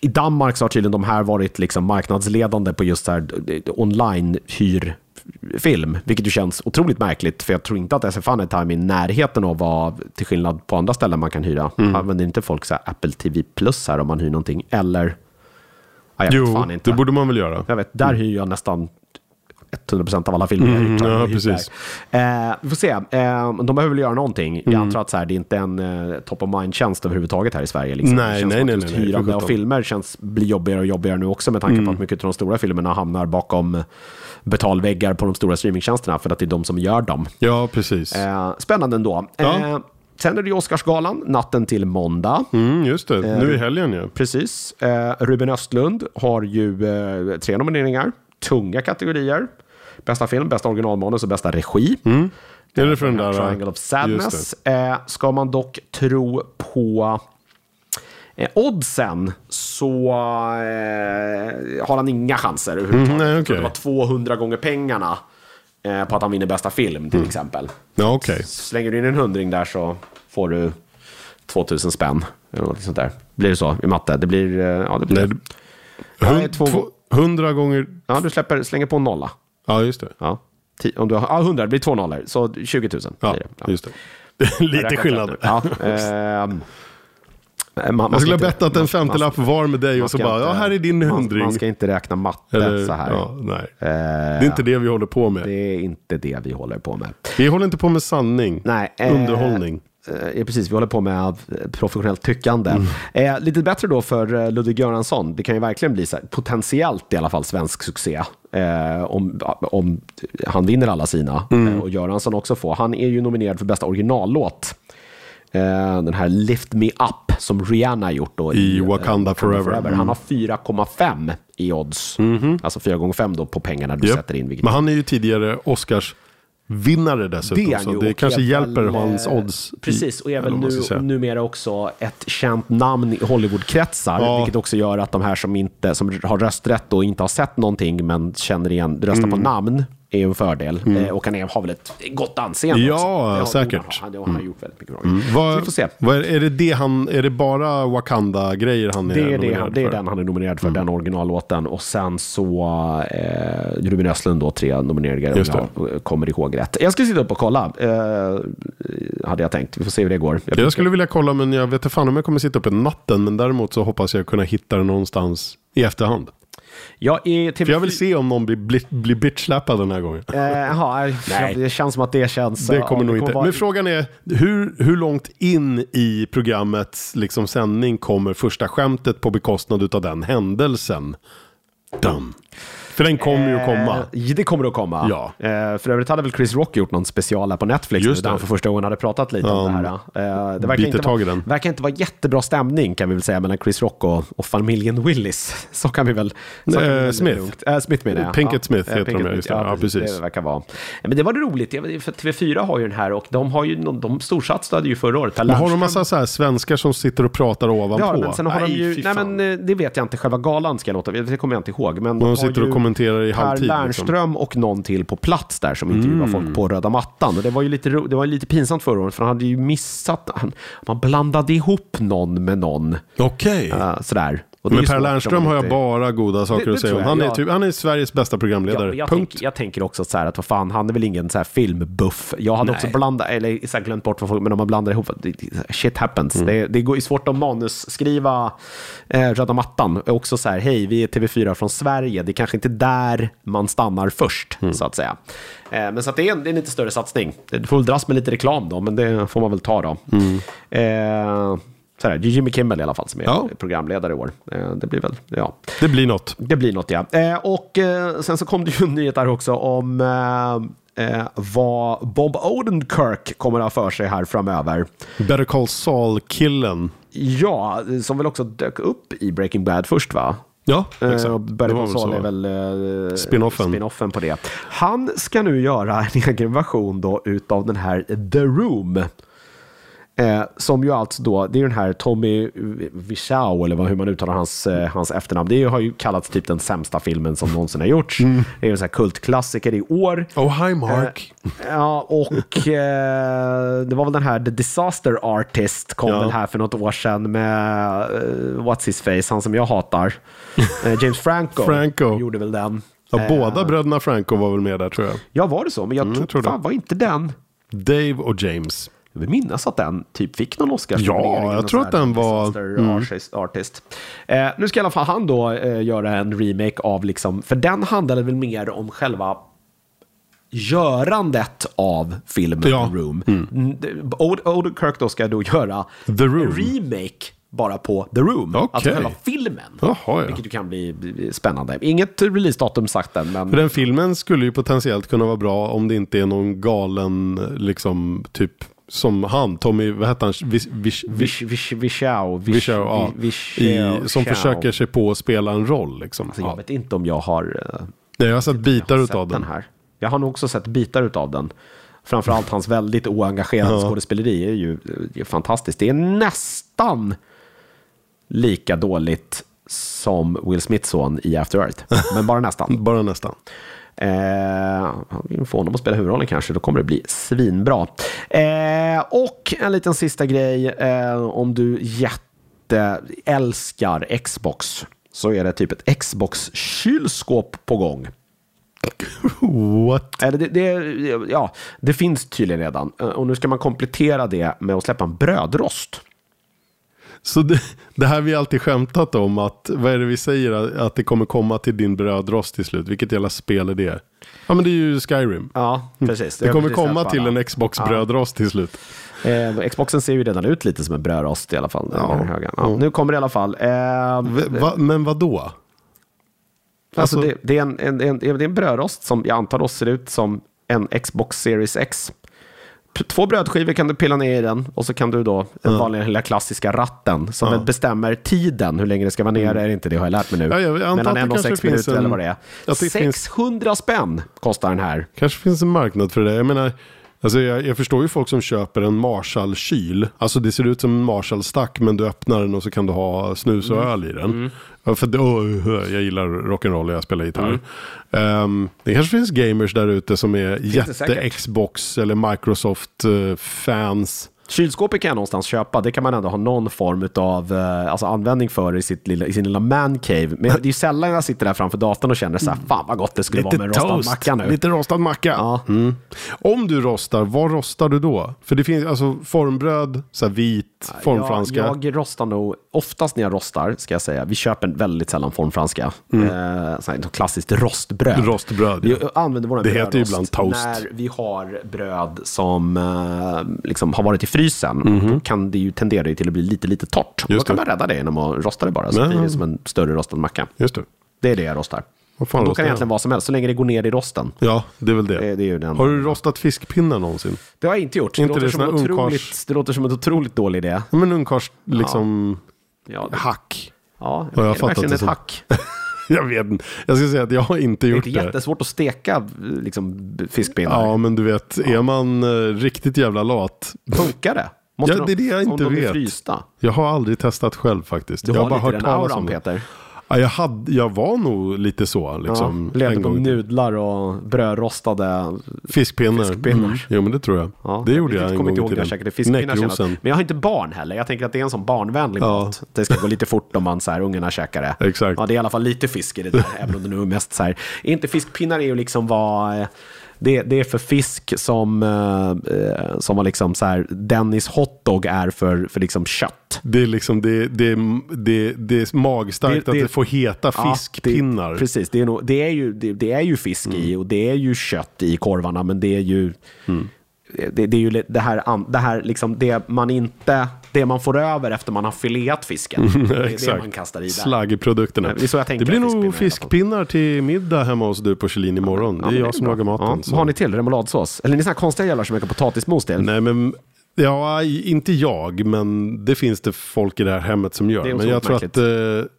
I Danmark så har tydligen de här varit liksom marknadsledande på just här eh, online-hyrfilm, vilket ju känns otroligt märkligt, för jag tror inte att SF Anytime är i närheten av vad, till skillnad på andra ställen man kan hyra. Använder inte folk så här Apple TV Plus här om man hyr någonting? Eller? Ja, jag vet Jo, fan inte. det borde man väl göra. Jag vet, där hyr jag nästan 100% av alla filmer hyrt. ja, precis. Eh, vi får se. Eh, de behöver väl göra någonting. Jag antar att så här, det är inte en eh, top of mind-tjänst överhuvudtaget här i Sverige. Liksom. Nej, det känns nej, som nej, att just nej, hyrande av filmer känns, blir jobbigare och jobbigare nu också med tanke på att mycket av de stora filmerna hamnar bakom betalväggar på de stora streamingtjänsterna för att det är de som gör dem. Ja, precis. Eh, spännande ändå. Ja. Eh, sen är det Oscarsgalan, natten till måndag. Mm, just det, nu i helgen ju. Precis. Eh, Ruben Östlund har ju eh, tre nomineringar. Tunga kategorier. Bästa film, bästa originalmanus och bästa regi. Är det för den där... Triangle of just Sadness. Eh, ska man dock tro på eh, oddsen så eh, har han inga chanser överhuvudtaget. Mm, nej, Jag tror okej. Det var 200 gånger pengarna eh, på att han vinner bästa film Mm. till exempel. Ja, okej. Slänger du in en hundring där så får du 2000 spänn. Eller något sånt där. Blir det så i matte? Det blir... eh, Ja, det blir Nej, Hund, två- två, hundra gånger... Ja, du släpper, slänger på en nolla. Ja, just det. Ja. Om du har, ja, 100, det blir två nollor. Så 20 000 Ja, blir det. Ja. just det. Lite Räknat skillnad. Ja, ehm, man, man Jag skulle ha bettat en man- femtiolapp var med dig man och så bara, inte- ja här är din man, hundring. man ska inte räkna matte Eller, så här. Ja, nej. Eh, Det är inte det vi håller på med. det är inte det vi håller på med. Vi håller inte på med sanning. Nej, eh, Underhållning. Eh, precis, vi håller på med eh, professionellt tyckande. Eh, lite bättre då för eh, Ludvig Göransson. Det kan ju verkligen bli så här, potentiellt i alla fall svensk succé. Eh, om, om han vinner alla sina. Eh, och Göransson också får. Han är ju nominerad för bästa originallåt. Den här Lift Me Up som Rihanna gjort då I eh, Wakanda Forever. Mm. Han har 4,5 i odds. Alltså 4 gånger 5 då på pengarna du Japp. sätter in. Vilket Men han är ju tidigare Oscars vinnare dessutom. Det så det kanske hjälper väl, hans eh, odds. Precis, och är väl nu, numera också ett känt namn i Hollywoodkretsar. Ja. Vilket också gör att de här som, inte, som har rösträtt och inte har sett någonting men känner igen, röstar Mm. på namn är ju en fördel. Eh, och han har väl ett gott anseende Ja, också. Det har- säkert. Han, han har gjort väldigt mycket bra. Så Vad, vi får se. vad är, är, det det han, är det bara Wakanda-grejer han är Det är, det, nominerad han, det är för? den han är nominerad Mm. för, den originallåten. Och sen så eh, Ruben Östlund då, tre nomineringar om det. jag kommer ihåg rätt. Jag ska sitta upp och kolla, eh, hade jag tänkt. Vi får se hur det går. Jag skulle vilja kolla men jag vet inte fan om jag kommer sitta uppe natten. Men däremot så hoppas jag kunna hitta den någonstans i efterhand. Jag är TV4... För jag vill se om någon blir, blir, blir bitchlappad den här gången. Eh, Jaha, Nej. det känns som att det känns... Det kommer ja, nog inte. vara- Men frågan är, hur, hur långt in i programmets liksom, sändning kommer första skämtet på bekostnad av den händelsen? Dum. För den kommer ju att komma. Eh, det kommer att komma. Ja. Eh, för övrigt hade väl Chris Rock gjort någon special här på Netflix Just nu, där han för första gången hade pratat lite om det här. Eh, det verkar inte, tag i vara, den. verkar inte vara jättebra stämning kan vi väl säga mellan Chris Rock och, och familjen Willis. Så kan vi väl... Så kan vi Eh, Smith. Eh, Smith menar jag. Pinkett Smith Eh, heter de, Pinkett ja, just det. Ja, precis. Det verkar vara. Men det var det roligt, Jag vet- för TV4 har ju den här och de har ju, någon- de storsatsade ju förra året. Men har de massa så här svenskar som sitter och pratar ovanpå? de, men sen har de ju, nej men eh, det vet jag inte, själva galan ska jag låta, det kommer jag inte ihåg. Men De har sitter och ju kommenterar i Per halvtid, liksom. Och någon till på plats där som intervjuar Mm. folk på röda mattan. Och det var ju lite, det var lite pinsamt förra året, för han hade ju missat, han, man blandade ihop någon med någon. Okej. eh, sådär. Och det är Men Per Lernström har jag inte- bara goda saker Det- det att säga om. Han är, typ, han är Sveriges bästa programledare. Ja, jag, Punkt. tänk, jag tänker också så här att vad fan, han är väl ingen så här filmbuff. Jag hade Nej. också blandat, eller så här glömt bort vad folk, men om man blandar ihop, shit happens. Mm. Det, det går ju svårt att manusskriva eh, röda mattan. Och Också så här, hej, vi är TV4 från Sverige. Det är kanske inte där man stannar först, Mm. så att säga. Eh, men så att det är, en, det är en lite större satsning. Det får väl dras med lite reklam då, men det får man väl ta då. Mm. Eh, så här, det är Jimmy Kimmel i alla fall som är Ja. programledare i år. Eh, det blir väl, ja. Det blir något. Det blir något, ja. Eh, och eh, sen så kom det ju en nyhet där också om eh, eh, vad Bob Odenkirk kommer att ha för sig här framöver. Better Call Saul-killen. Ja, som väl också dök upp i Breaking Bad först, va? Ja, Eh, exakt. och Better Call Saul är väl eh, Spinoffen. spinoffen på det. Han ska nu göra en egen version då utav den här The Room. Eh, som ju alltså då, det är den här Tommy Wiseau, eller vad, hur man uttalar hans, eh, hans efternamn. Det har ju kallats typ den sämsta filmen som någonsin har gjorts. Mm. Det är en sån här kultklassiker i år. Oh, hi Mark. Ja, och eh, det var väl den här The Disaster Artist kom Ja. väl här för något år sedan med eh, What's His Face, han som jag hatar. Eh, James Franco, Franco. gjorde väl den. Ja, Eh, båda bröderna Franco var väl med där tror jag. Ja, var det så? Men jag, Mm, tror, jag tror det. fan, var inte den... Dave och James. Jag vill minnas att den typ fick någon oscars Ja, jag tror att den var- Mm. Artist. artist. Eh, nu ska i alla fall han då eh, göra en remake av, liksom, för den handlade väl mer om själva görandet av filmen Ja. The Room. Mm. Od- Odenkirk då ska då göra The Room. remake bara på The Room. Okej. Alltså själva filmen. Jaha, ja. Vilket ju kan bli bli spännande. Inget releasedatum sagt än, men... För den filmen skulle ju potentiellt kunna vara bra om det inte är någon galen, liksom, typ som han, Tommy, vad hette han? Vis, vish, Vishau, ja. I, som försöker sig på att spela en roll. Liksom. Alltså, jag ja. vet inte om jag har eh, Nej, jag har sett bitar utav den den. här. Jag har nog också sett bitar utav den. Framförallt hans väldigt oengagerade skådespeleri är ju är fantastiskt. Det är nästan lika dåligt som Will Smiths son i After Earth. Men bara nästan. Bara nästan. Eh, får honom att spela huvudrollen kanske, då kommer det bli svinbra. Eh, och en liten sista grej, eh, om du jätteälskar Xbox så är det typ ett Xbox-kylskåp på gång. What? Eller det, det, ja, det finns tydligen redan. Eh, Och nu ska man komplettera det med att släppa en brödrost. Så det, det här vi alltid skämtat om, att vad är det vi säger, att det kommer komma till din brödrost till slut. Vilket jävla spel är det? Ja men det är ju Skyrim. Ja, precis. Det är kommer precis komma till en Xbox-brödrost till slut. Eh, Xboxen ser ju redan ut lite som en brödrost i alla fall. Ja. Ja, nu kommer det i alla fall. Eh, Va, men vad då? Alltså, Alltså- det, det, är en, en, en, det är en brödrost som jag antar då ser ut som en Xbox Series X. Två brödskivor kan du pilla ner i den och så kan du då den vanliga lilla klassiska ratten som väl bestämmer tiden, hur länge det ska vara nere, är det inte det har jag lärt mig nu. Mm. Ja, jag antar Mellan en och sex minuter en- eller vad det är. att det finns- 600 spänn kostar den här. Kanske finns en marknad för det. Jag menar, alltså jag, jag förstår ju folk som köper en Marshall-kyl. Alltså det ser ut som en Marshall-stack men du öppnar den och så kan du ha snus och öl i den. Ja, för det, jag gillar rock'n'roll och jag spelar gitarr. Ehm, det kanske finns gamers där ute som är det jätte säkert. Xbox eller Microsoft-fans. Kylskåpet kan jag någonstans köpa. Det kan man ändå ha någon form av eh, alltså användning för i, sitt lilla, i sin lilla man cave. Men det är ju sällan jag sitter där framför datorn och känner så här, fan vad gott det skulle vara med en rostad macka nu. Lite rostad macka. Ja. Mm. Om du rostar, vad rostar du då? För det finns alltså formbröd, så vit, formfranska. Jag, jag rostar nog, oftast när jag rostar, ska jag säga, vi köper väldigt sällan formfranska. Mm. Eh, så här, klassiskt rostbröd. Rostbröd, Vi ja. använder våra Det heter ju ibland toast. När vi har bröd som eh, liksom har varit i frysen, då kan det ju tendera till att bli lite, lite torrt. Då kan det. man rädda det genom att rosta det bara, så Ja. blir det som en större rostad macka. Just det. Det är det jag rostar. Vad fan Då kan det jag? egentligen vara som helst, så länge det går ner i rosten. Ja, det är väl det. Det, det är den. Har du rostat fiskpinnar någonsin? Det har jag inte gjort. Inte det, det låter som otroligt, det låter som en otroligt dålig idé. Ja, Men ungkarls liksom Ja, det, hack. ja, jag är det fattat det ett som. hack? Jag vet inte. Jag ska säga att jag har inte Det är gjort inte det. jättesvårt att steka liksom, fiskpinnar. Ja, men du vet, är man eh, riktigt jävla lat. Funkar det? Måste Ja, det är det jag de, inte de är vet. frysta? Jag har aldrig testat själv faktiskt. Du jag har, har bara lite hört den auran, om det. Peter. Ja, jag, hade, jag var nog lite så. Liksom, ja, levde på i nudlar och brödrostade Fiskpinnar. Fiskpinnar. Mm. Jo, men det tror jag. Ja, det gjorde jag en gång inte i ihåg när jag fiskpinnar. Men jag har inte barn heller. Jag tänker att det är en sån barnvänlig Ja. mat. Det ska gå lite fort om man så här, ungarna käkar det. Exakt. Ja, det är i alla fall lite fisk i det där, även om det nu är mest så här. Inte fiskpinnar är ju liksom vad... Det, det är för fisk som, eh, eh, som var liksom så här, Dennis hotdog är för, för liksom kött. Det är liksom, det, det, det, det är magstarkt Det- att det- det får heta Ja, fiskpinnar. Det, precis, det är, nog, det, är ju, det, det är ju fisk Mm. i och det är ju kött i korvarna, men det är ju... Det, det är ju det här, det här liksom det man inte... Det man får över efter man har fileat fisken. det är det man kastar i där. Slaggprodukterna. Det är så jag tänker det blir nog fiskpinnar är till middag hemma hos du på Kjellin imorgon. Ja, det är men jag som bra. lagar maten. Ja, så. vad har ni till? Remouladsås? Eller är ni såna här konstiga jävlar som ökar potatismos till? Nej, men ja, inte jag, men det finns det folk i det här hemmet som gör. Det Men jag tror att eh,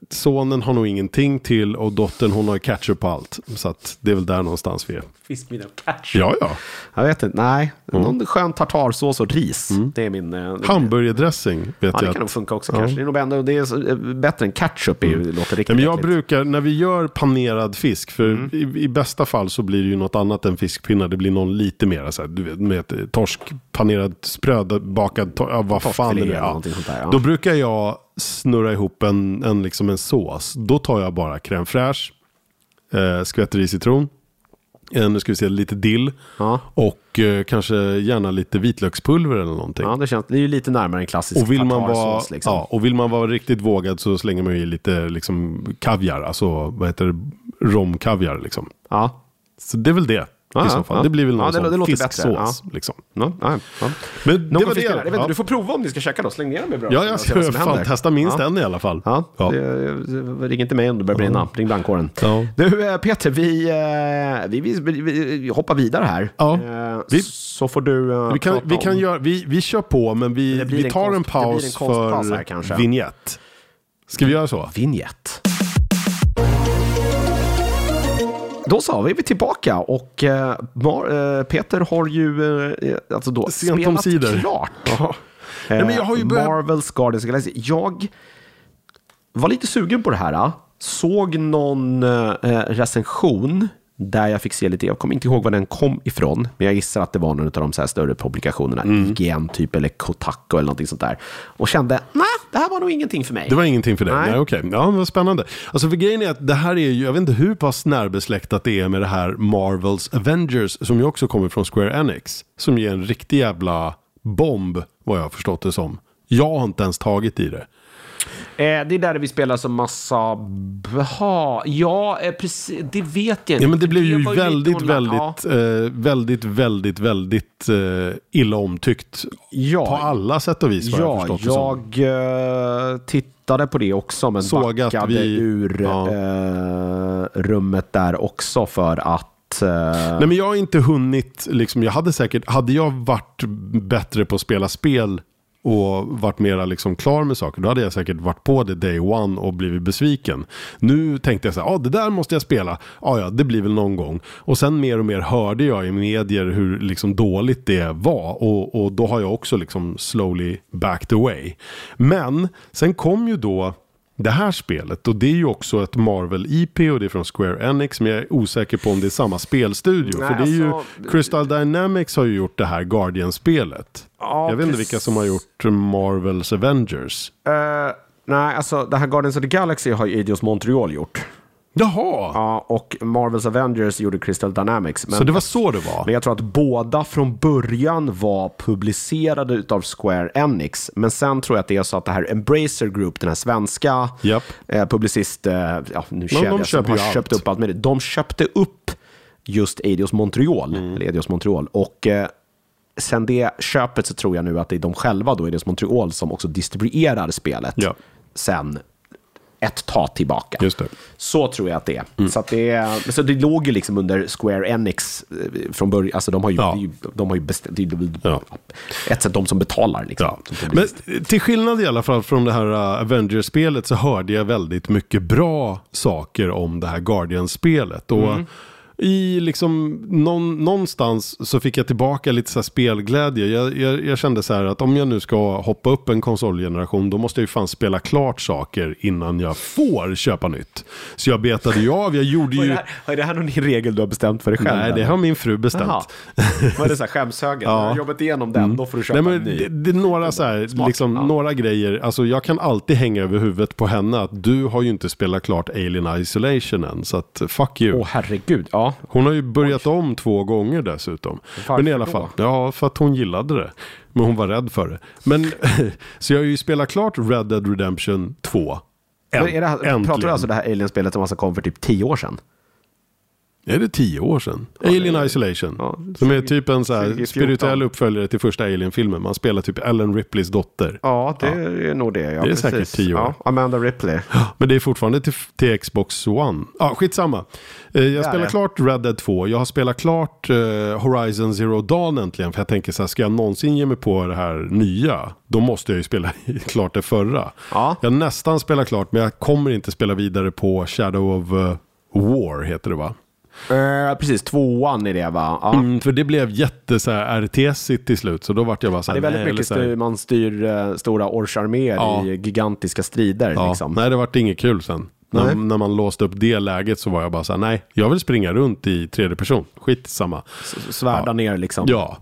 sonen har nog ingenting till och dottern hon har ketchup på allt. Så att det är väl där någonstans vi är. Fiskmiddag och ketchup? Ja, ja. Jag vet inte. Nej, Mm. någon skön tartarsås och ris. Det är min... eh, Hamburgerdressing vet Ja, jag det kan nog funka också kanske. Det är nog ändå, det är eh, bättre än ketchup. Är ju, låter riktigt men jag äckligt. brukar, när vi gör panerad fisk, för Mm. i, i bästa fall så blir det ju något annat än fiskpinnar. Det blir någon lite mer så här, du vet, torsk, panerad spröd, bakad, ja, vad fan det är. eller Ja. sånt där, ja. Då brukar jag snurra ihop en, en, liksom en sås. Då tar jag bara crème fraîche, eh, skvätter i citron, eh, nu ska vi se, lite dill Ja. och eh, kanske gärna lite vitlökspulver eller någonting. Ja, det, känns, det är ju lite närmare en klassisk Och vill, man vara. Liksom. ja, och vill man vara riktigt vågad så slänger man i lite liksom, kaviar, alltså vad heter det, romkaviar liksom. Ja. Så det är väl det Ja, i så fall. ja. Det blir väl någon det- sån det låter fisksås. bättre, Liksom. Ja, ja, ja. Men Någon det var. Jag det. vet inte, Ja, Du får prova om ni ska käka då. Släng ner dem i brödet. ja jag ska fan testa minst en i alla fall. Ja, Ja. Det, det, ring inte mig om det börjar brinna. Ring brandkåren. Du, eh, Peter, vi, eh, vi, vi, vi, vi hoppar vidare här. Ja. Eh, Vi- Så får du eh, Vi, kan, vi, kan göra, vi, vi kör på, men vi, Det vi en tar en konst- det en paus konstpaus för vignett. Ska vi göra så? Vignett. Då så, vi är vi tillbaka och eh, eh, Peter har ju eh, alltså då Sent spelat omsider. klart. Ja. Nej, men jag har ju börjat... Marvels Guardians of Galaxy. Jag var lite sugen på det här. Såg någon recension där jag fick se lite, jag kommer inte ihåg var den kom ifrån, men jag gissar att det var någon av de så här större publikationerna, Mm. IGN typ, eller Kotaku eller någonting sånt där. Och kände, nej, det här var nog ingenting för mig. Det var ingenting för dig? Nej. Okej. Ja, men vad spännande. Alltså för grejen är att det här är ju, jag vet inte hur pass närbesläktat det är med det här Marvels Avengers, som ju också kommer från Square Enix. Som är en riktig jävla bomb, vad jag har förstått det som. Jag har inte ens tagit i det. Eh, det är där vi spelar som massa... Bha, ja, eh, precis, det vet jag inte. Ja men det blev ju var lite väldigt, väldigt, eh, väldigt, väldigt, väldigt eh, illa omtyckt. Ja, På alla sätt och vis vad jag ja förstått det jag eh, tittade på det också, men Såg att backade vi- ur ja. eh, rummet där också för att... eh, Nej men jag har inte hunnit, liksom, jag hade säkert, hade jag varit bättre på att spela spel och varit mera liksom klar med saker, då hade jag säkert varit på det day one och blivit besviken. Nu tänkte jag så här, ah, det där måste jag spela, ah, ja det blir väl någon gång. Och sen mer och mer hörde jag i medier hur liksom dåligt det var och, och då har jag också liksom slowly backed away. Men sen kom ju då det här spelet och det är ju också ett Marvel IP och det är från Square Enix men jag är osäker på om det är samma spelstudio. Nej, för det är ju alltså- Crystal Dynamics har ju gjort det här Guardian-spelet. Ja, jag vet inte vilka som har gjort Marvels Avengers. eh, nej, alltså det här Guardians of the Galaxy har ju Eidos Montreal gjort. Jaha! Ja, och Marvels Avengers gjorde Crystal Dynamics. Men Så det var så det var? Men jag tror att båda från början var publicerade utav Square Enix. Men sen tror jag att det är så att det här Embracer Group, den här svenska Japp. eh, publicist, eh, ja nu de kedja som har allt. köpt upp allt med det. De köpte upp just Eidos Montreal, Mm. eller Eidos Montreal. Och eh, sen det köpet så tror jag nu att det är de själva, då, Eidos Montreal, som också distribuerar spelet. Ja. Sen ett ta tillbaka. Just det. Så tror jag att det är. Så, att det, så det låg ju liksom under Square Enix eh, från början. Alltså de har ju, Ja. de har ju bestämt, Ja. ett sätt de som betalar. Liksom, Ja. Men publicist. till skillnad i alla fall från det här uh, Avengers-spelet så hörde jag väldigt mycket bra saker om det här Guardian-spelet. Och Mm. I liksom någon, någonstans så fick jag tillbaka lite så spelglädje. Jag, jag, jag kände så här att om jag nu ska hoppa upp en konsolgeneration då måste jag ju fan spela klart saker innan jag får köpa nytt. Så jag betade ju av, jag gjorde Vad är ju... det, här, är det här någon regel du har bestämt för dig själv? Nej, det eller? har min fru bestämt. Är det så här skämshögen? När du har jobbat igenom den, då får du köpa Nej, en men ny. det, det är några, så här, liksom, ja. några grejer. Alltså, jag kan alltid hänga över huvudet på henne att du har ju inte spelat klart Alien Isolation än. Så att fuck you. Åh herregud, ja. Hon har ju börjat om två gånger dessutom. Varför Men i alla då? fall, ja för att hon gillade det. Men hon var rädd för det. Men, så jag har ju spelat klart Red Dead Redemption 2. Men är det här, Äntligen. pratar du alltså det här Alien-spelet som alltså kom för typ tio år sedan? Är det tio år sedan? Alien Isolation. ja, som är typ en så här 2014. spirituell uppföljare till första Alien-filmen. Man spelar typ Ellen Ripleys dotter. Ja, det är nog det. Ja, Det är precis. säkert tio år. Ja, Amanda Ripley. Men det är fortfarande till, till Xbox One. Ja, skitsamma. Eh, Jag spelar klart Red Dead 2. Jag har spelat klart eh, Horizon Zero Dawn äntligen. För jag tänker så här, ska jag någonsin ge mig på det här nya, då måste jag ju spela klart det förra. Ja. Jag nästan spelat klart, men jag kommer inte spela vidare på Shadow of eh, War, heter det va? Eh, precis, tvåan är det va? Ja. Mm, för det blev jätte så här RTS-igt till slut, så då vart jag bara så Det här, är väldigt nej, mycket så styr, man styr eh, stora orsarméer Ja. i gigantiska strider. Ja, liksom. Nej, det vart inget kul sen. När, när man låste upp det läget så var jag bara så här, nej, jag vill springa runt i tredje person. Skit samma. S- Svärda Ja. ner liksom. Ja,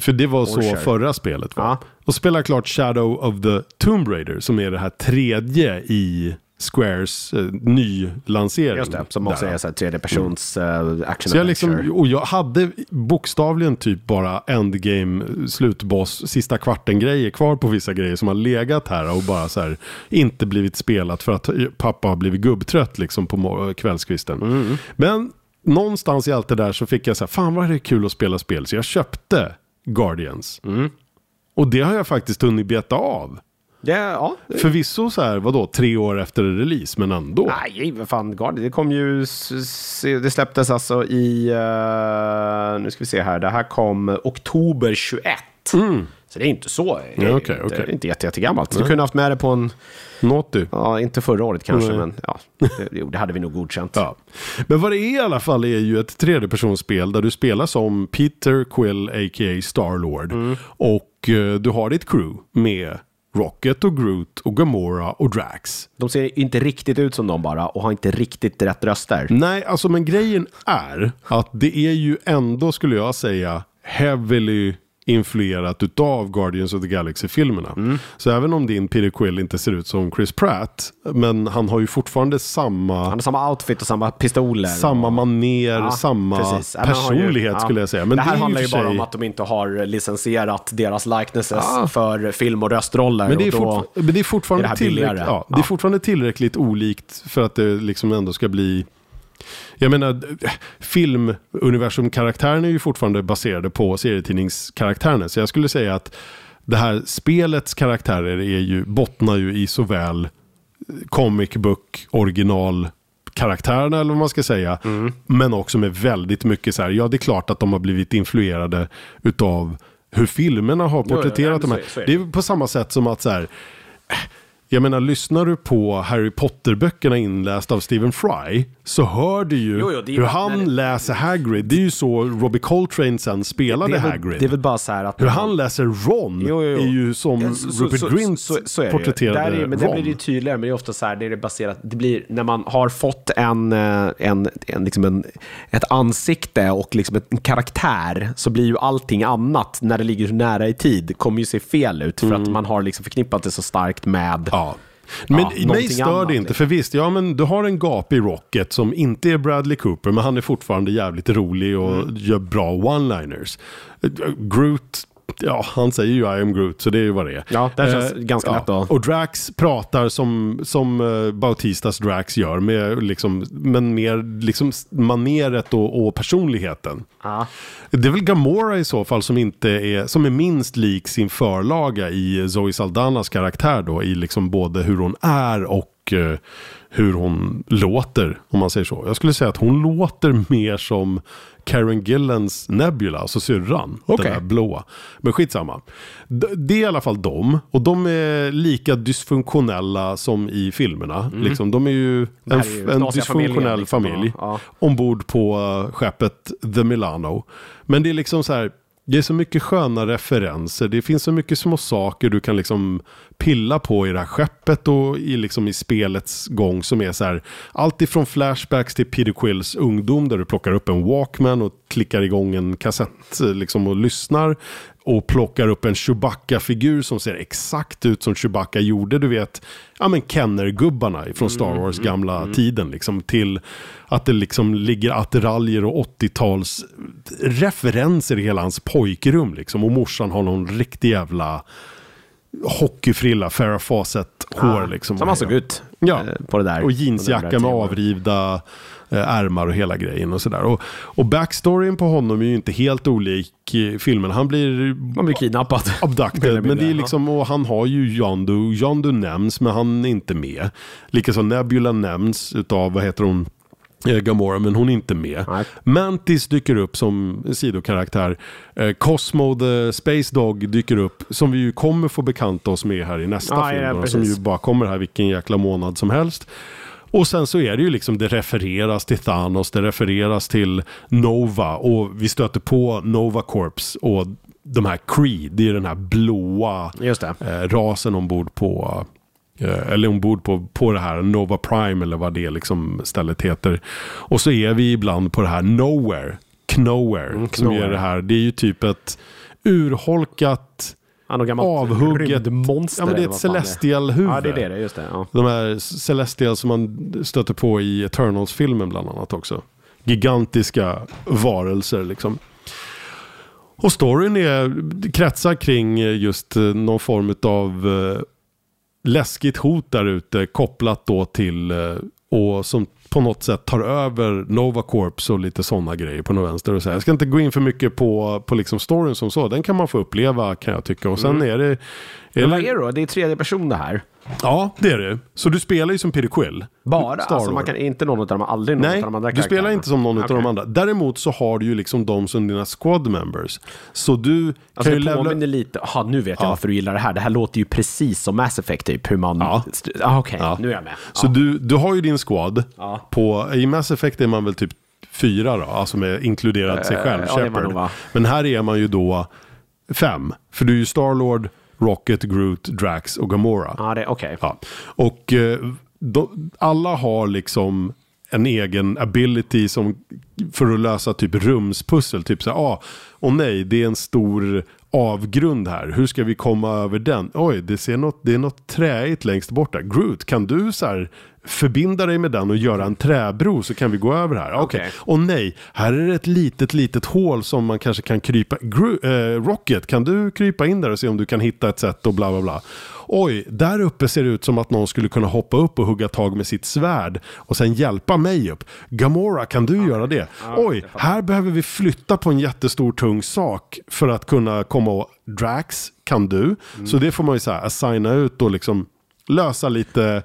för det var så Orcher. förra spelet var. Ja. Och spela klart Shadow of the Tomb Raider som är det här tredje i Squares eh, nylansering. Just det, som också där. är så här tredje persons eh, action Så jag, liksom, och jag hade bokstavligen typ bara endgame, slutboss, sista kvarten grejer kvar på vissa grejer som har legat här och bara så här inte blivit spelat för att pappa har blivit gubbtrött liksom på kvällskvisten. Mm. Men någonstans i allt det där så fick jag så här, fan vad är det kul att spela spel. Så jag köpte Guardians. Mm. Och det har jag faktiskt hunnit beta av. Ja, ja. Förvisso så här, vadå, tre år efter release, men ändå. Nej, vad fan, Guardian, det kom ju, det släpptes alltså i, eh, nu ska vi se här, det här kom oktober 21. Så det är inte så, det är Mm. Ja, inte, okej. det är inte jätte, jättegammalt. Du kunde haft med det på en, Naughty. ja, inte förra året kanske, Nej. men ja, det, jo, det hade vi nog godkänt. Ja. Men vad det är i alla fall är ju ett tredjepersonsspel där du spelar som Peter Quill, a.k.a. Starlord. Och eh, du har ditt crew med Rocket och Groot och Gamora och Drax. De ser inte riktigt ut som de bara och har inte riktigt rätt röster. Nej, alltså men grejen är att det är ju ändå, skulle jag säga, heavily influerat utav Guardians of the Galaxy-filmerna. Så även om din Peter Quill inte ser ut som Chris Pratt, men han har ju fortfarande samma... Han har samma outfit och samma pistoler. Samma maner, Ja, samma precis. Ju- personlighet ja. skulle jag säga. Men det här är ju handlar ju för bara sig- om att de inte har licensierat deras likenesses Ja. för film och röstroller. Men det, är fortfar- men det är fortfarande är det billigare. ja, det är fortfarande tillräckligt olikt för att det liksom ändå ska bli... Jag menar, filmuniversumkaraktärerna är ju fortfarande baserade på serietidningskaraktärerna. Så jag skulle säga att det här spelets karaktärer är ju, bottnar ju i såväl comic book original karaktärerna eller vad man ska säga. Mm. Men också med väldigt mycket så här, ja det är klart att de har blivit influerade utav hur filmerna har jo, porträtterat men de här. så- så är det det. är på samma sätt som att så här, jag menar, lyssnar du på Harry Potter-böckerna inlästa av Stephen Fry så hör du ju Jo, jo, det hur bara- han det- läser Hagrid. Det är ju så Robbie Coltrane sen spelade det, väl, Hagrid. det är väl bara så här att... Hur han läser Ron Jo, är ju som Ja, så- Rupert så- Grint så- så det porträtterade Där är, Men Ron. det blir det ju tydligare, men det är ofta så här, det är det baserat, det blir när man har fått en, eh, en, en, liksom en, ett ansikte och liksom en karaktär så blir ju allting annat, när det ligger så nära i tid, kommer ju se fel ut för att man har liksom förknippat det så starkt med Mm. Ja. Men Ja, mig stör det inte, för visst, ja men du har en gapig Rocket som inte är Bradley Cooper, men han är fortfarande jävligt rolig och Mm. gör bra one-liners. Groot, ja han säger ju I am Groot, så det är ju vad det är. Ja, det känns ganska lätt att- Och Drax pratar som, som uh, Bautistas Drax gör, med liksom, men mer liksom maneret och, och personligheten. Ja. Det är väl Gamora i så fall som, inte är, som är minst lik sin förlaga i Zoe Saldanas karaktär då. I liksom både hur hon är och och eh, hur hon låter, om man säger så. Jag skulle säga att hon låter mer som Karen Gillens Nebula, alltså syrran. Okej. Den där blåa. Men skitsamma. Det är i alla fall de. Och de är lika dysfunktionella som i filmerna. Liksom, de är ju en, Mm. är ju en dysfunktionell liksom. familj. Ja, Ombord på eh, skeppet The Milano. Men det är liksom så här. Det är så mycket sköna referenser. Det finns så mycket små saker du kan liksom pilla på i det här skeppet och i, liksom i spelets gång som är så här. Allt ifrån flashbacks till Peter Quills ungdom där du plockar upp en Walkman och klickar igång en kassett eh, liksom och lyssnar. Och plockar upp en Chewbacca-figur som ser exakt ut som Chewbacca gjorde. Du vet, ja men Kenner-gubbarna från Star Wars gamla tiden. Liksom, till att det liksom ligger attiraljer och 80-tals referenser i hela hans pojkrum. Liksom. Och morsan har någon riktig jävla hockeyfrilla, Farrah Fawcett-hår. liksom. Som han såg ut Ja. eh, på det där. Och jeansjacka med avrivda eh, ärmar och hela grejen och sådär. Och, och backstoryn på honom är ju inte helt olik filmen. Han blir Man blir kidnappad. Abducted, men det är liksom, och han har ju Yondu. Yondu nämns, men han är inte med. Likaså Nebula nämns utav, vad heter hon? Eh, Gamora, men hon är inte med. Nej. Mantis dyker upp som sidokaraktär. Eh, Cosmo the Space Dog dyker upp, som vi ju kommer få bekanta oss med här i nästa Ja, film. ja, då, som ju bara kommer här vilken jäkla månad som helst. Och sen så är det ju liksom, det refereras till Thanos, det refereras till Nova och vi stöter på Nova Corps och de här Creed, det är den här blåa eh, rasen ombord på eller ombord på, på det här Nova Prime eller vad det liksom stället heter. Och så är vi ibland på det här Nowhere, Knowhere, som Knowhere. är det här, det är ju typ ett urholkat avhugget rymdmonster. Ja men det är ett vad fan celestial huvud. Ja, det är det. Just det. Ja. De här Celestial som man stöter på i Eternals-filmen bland annat också. Gigantiska varelser liksom. Och storyn är, kretsar kring just eh, någon form av eh, läskigt hot där ute kopplat då till eh, och som på något sätt tar över Nova Corps och lite sådana grejer på något vänster. Och så här. Jag ska inte gå in för mycket på, på liksom storyn som så. Den kan man få uppleva kan jag tycka. Och sen är det... Är Men vad det är det då? Det är tredje person det här. Ja, det är det. Så du spelar ju som Peter Quill. Bara? Star Alltså man kan inte någon av dem, aldrig någon Nej, av de andra du spelar inte som någon av Okej. de andra. Däremot så har du ju liksom de som dina squad members. Så du Alltså kan ju levla... påminner lite, aha, nu vet jag Ja. varför du gillar det här. Det här låter ju precis som Mass Effect typ, hur man... Ja. Ah, Okej, Ja. nu är jag med. Så Ja. du, du har ju din squad. Ja. På, I Mass Effect är man väl typ fyra då, alltså med inkluderat sig själv, Eh, det var Shepard. Men här är man ju då fem. För du är ju Starlord, Rocket, Groot, Drax och Gamora. Ja, det, okej. Ja. Och eh, de, alla har liksom en egen ability som för att lösa typ rumspussel. Typ så här, ah, och nej, det är en stor avgrund här. Hur ska vi komma över den? Oj, det, ser något, det är något träigt längst bort där. Groot, kan du så här förbinda dig med den och göra en träbro så kan vi gå över här. Okej, Okej. och nej, här är det ett litet, litet hål som man kanske kan krypa. Gro- eh, Rocket, kan du krypa in där och se om du kan hitta ett sätt och bla bla bla. Oj, där uppe ser det ut som att någon skulle kunna hoppa upp och hugga tag med sitt svärd och sen hjälpa mig upp. Gamora, kan du göra det? Oj, här behöver vi flytta på en jättestor tung sak för att kunna komma åt Drax, kan du? Så det får man ju så här assigna ut och liksom lösa lite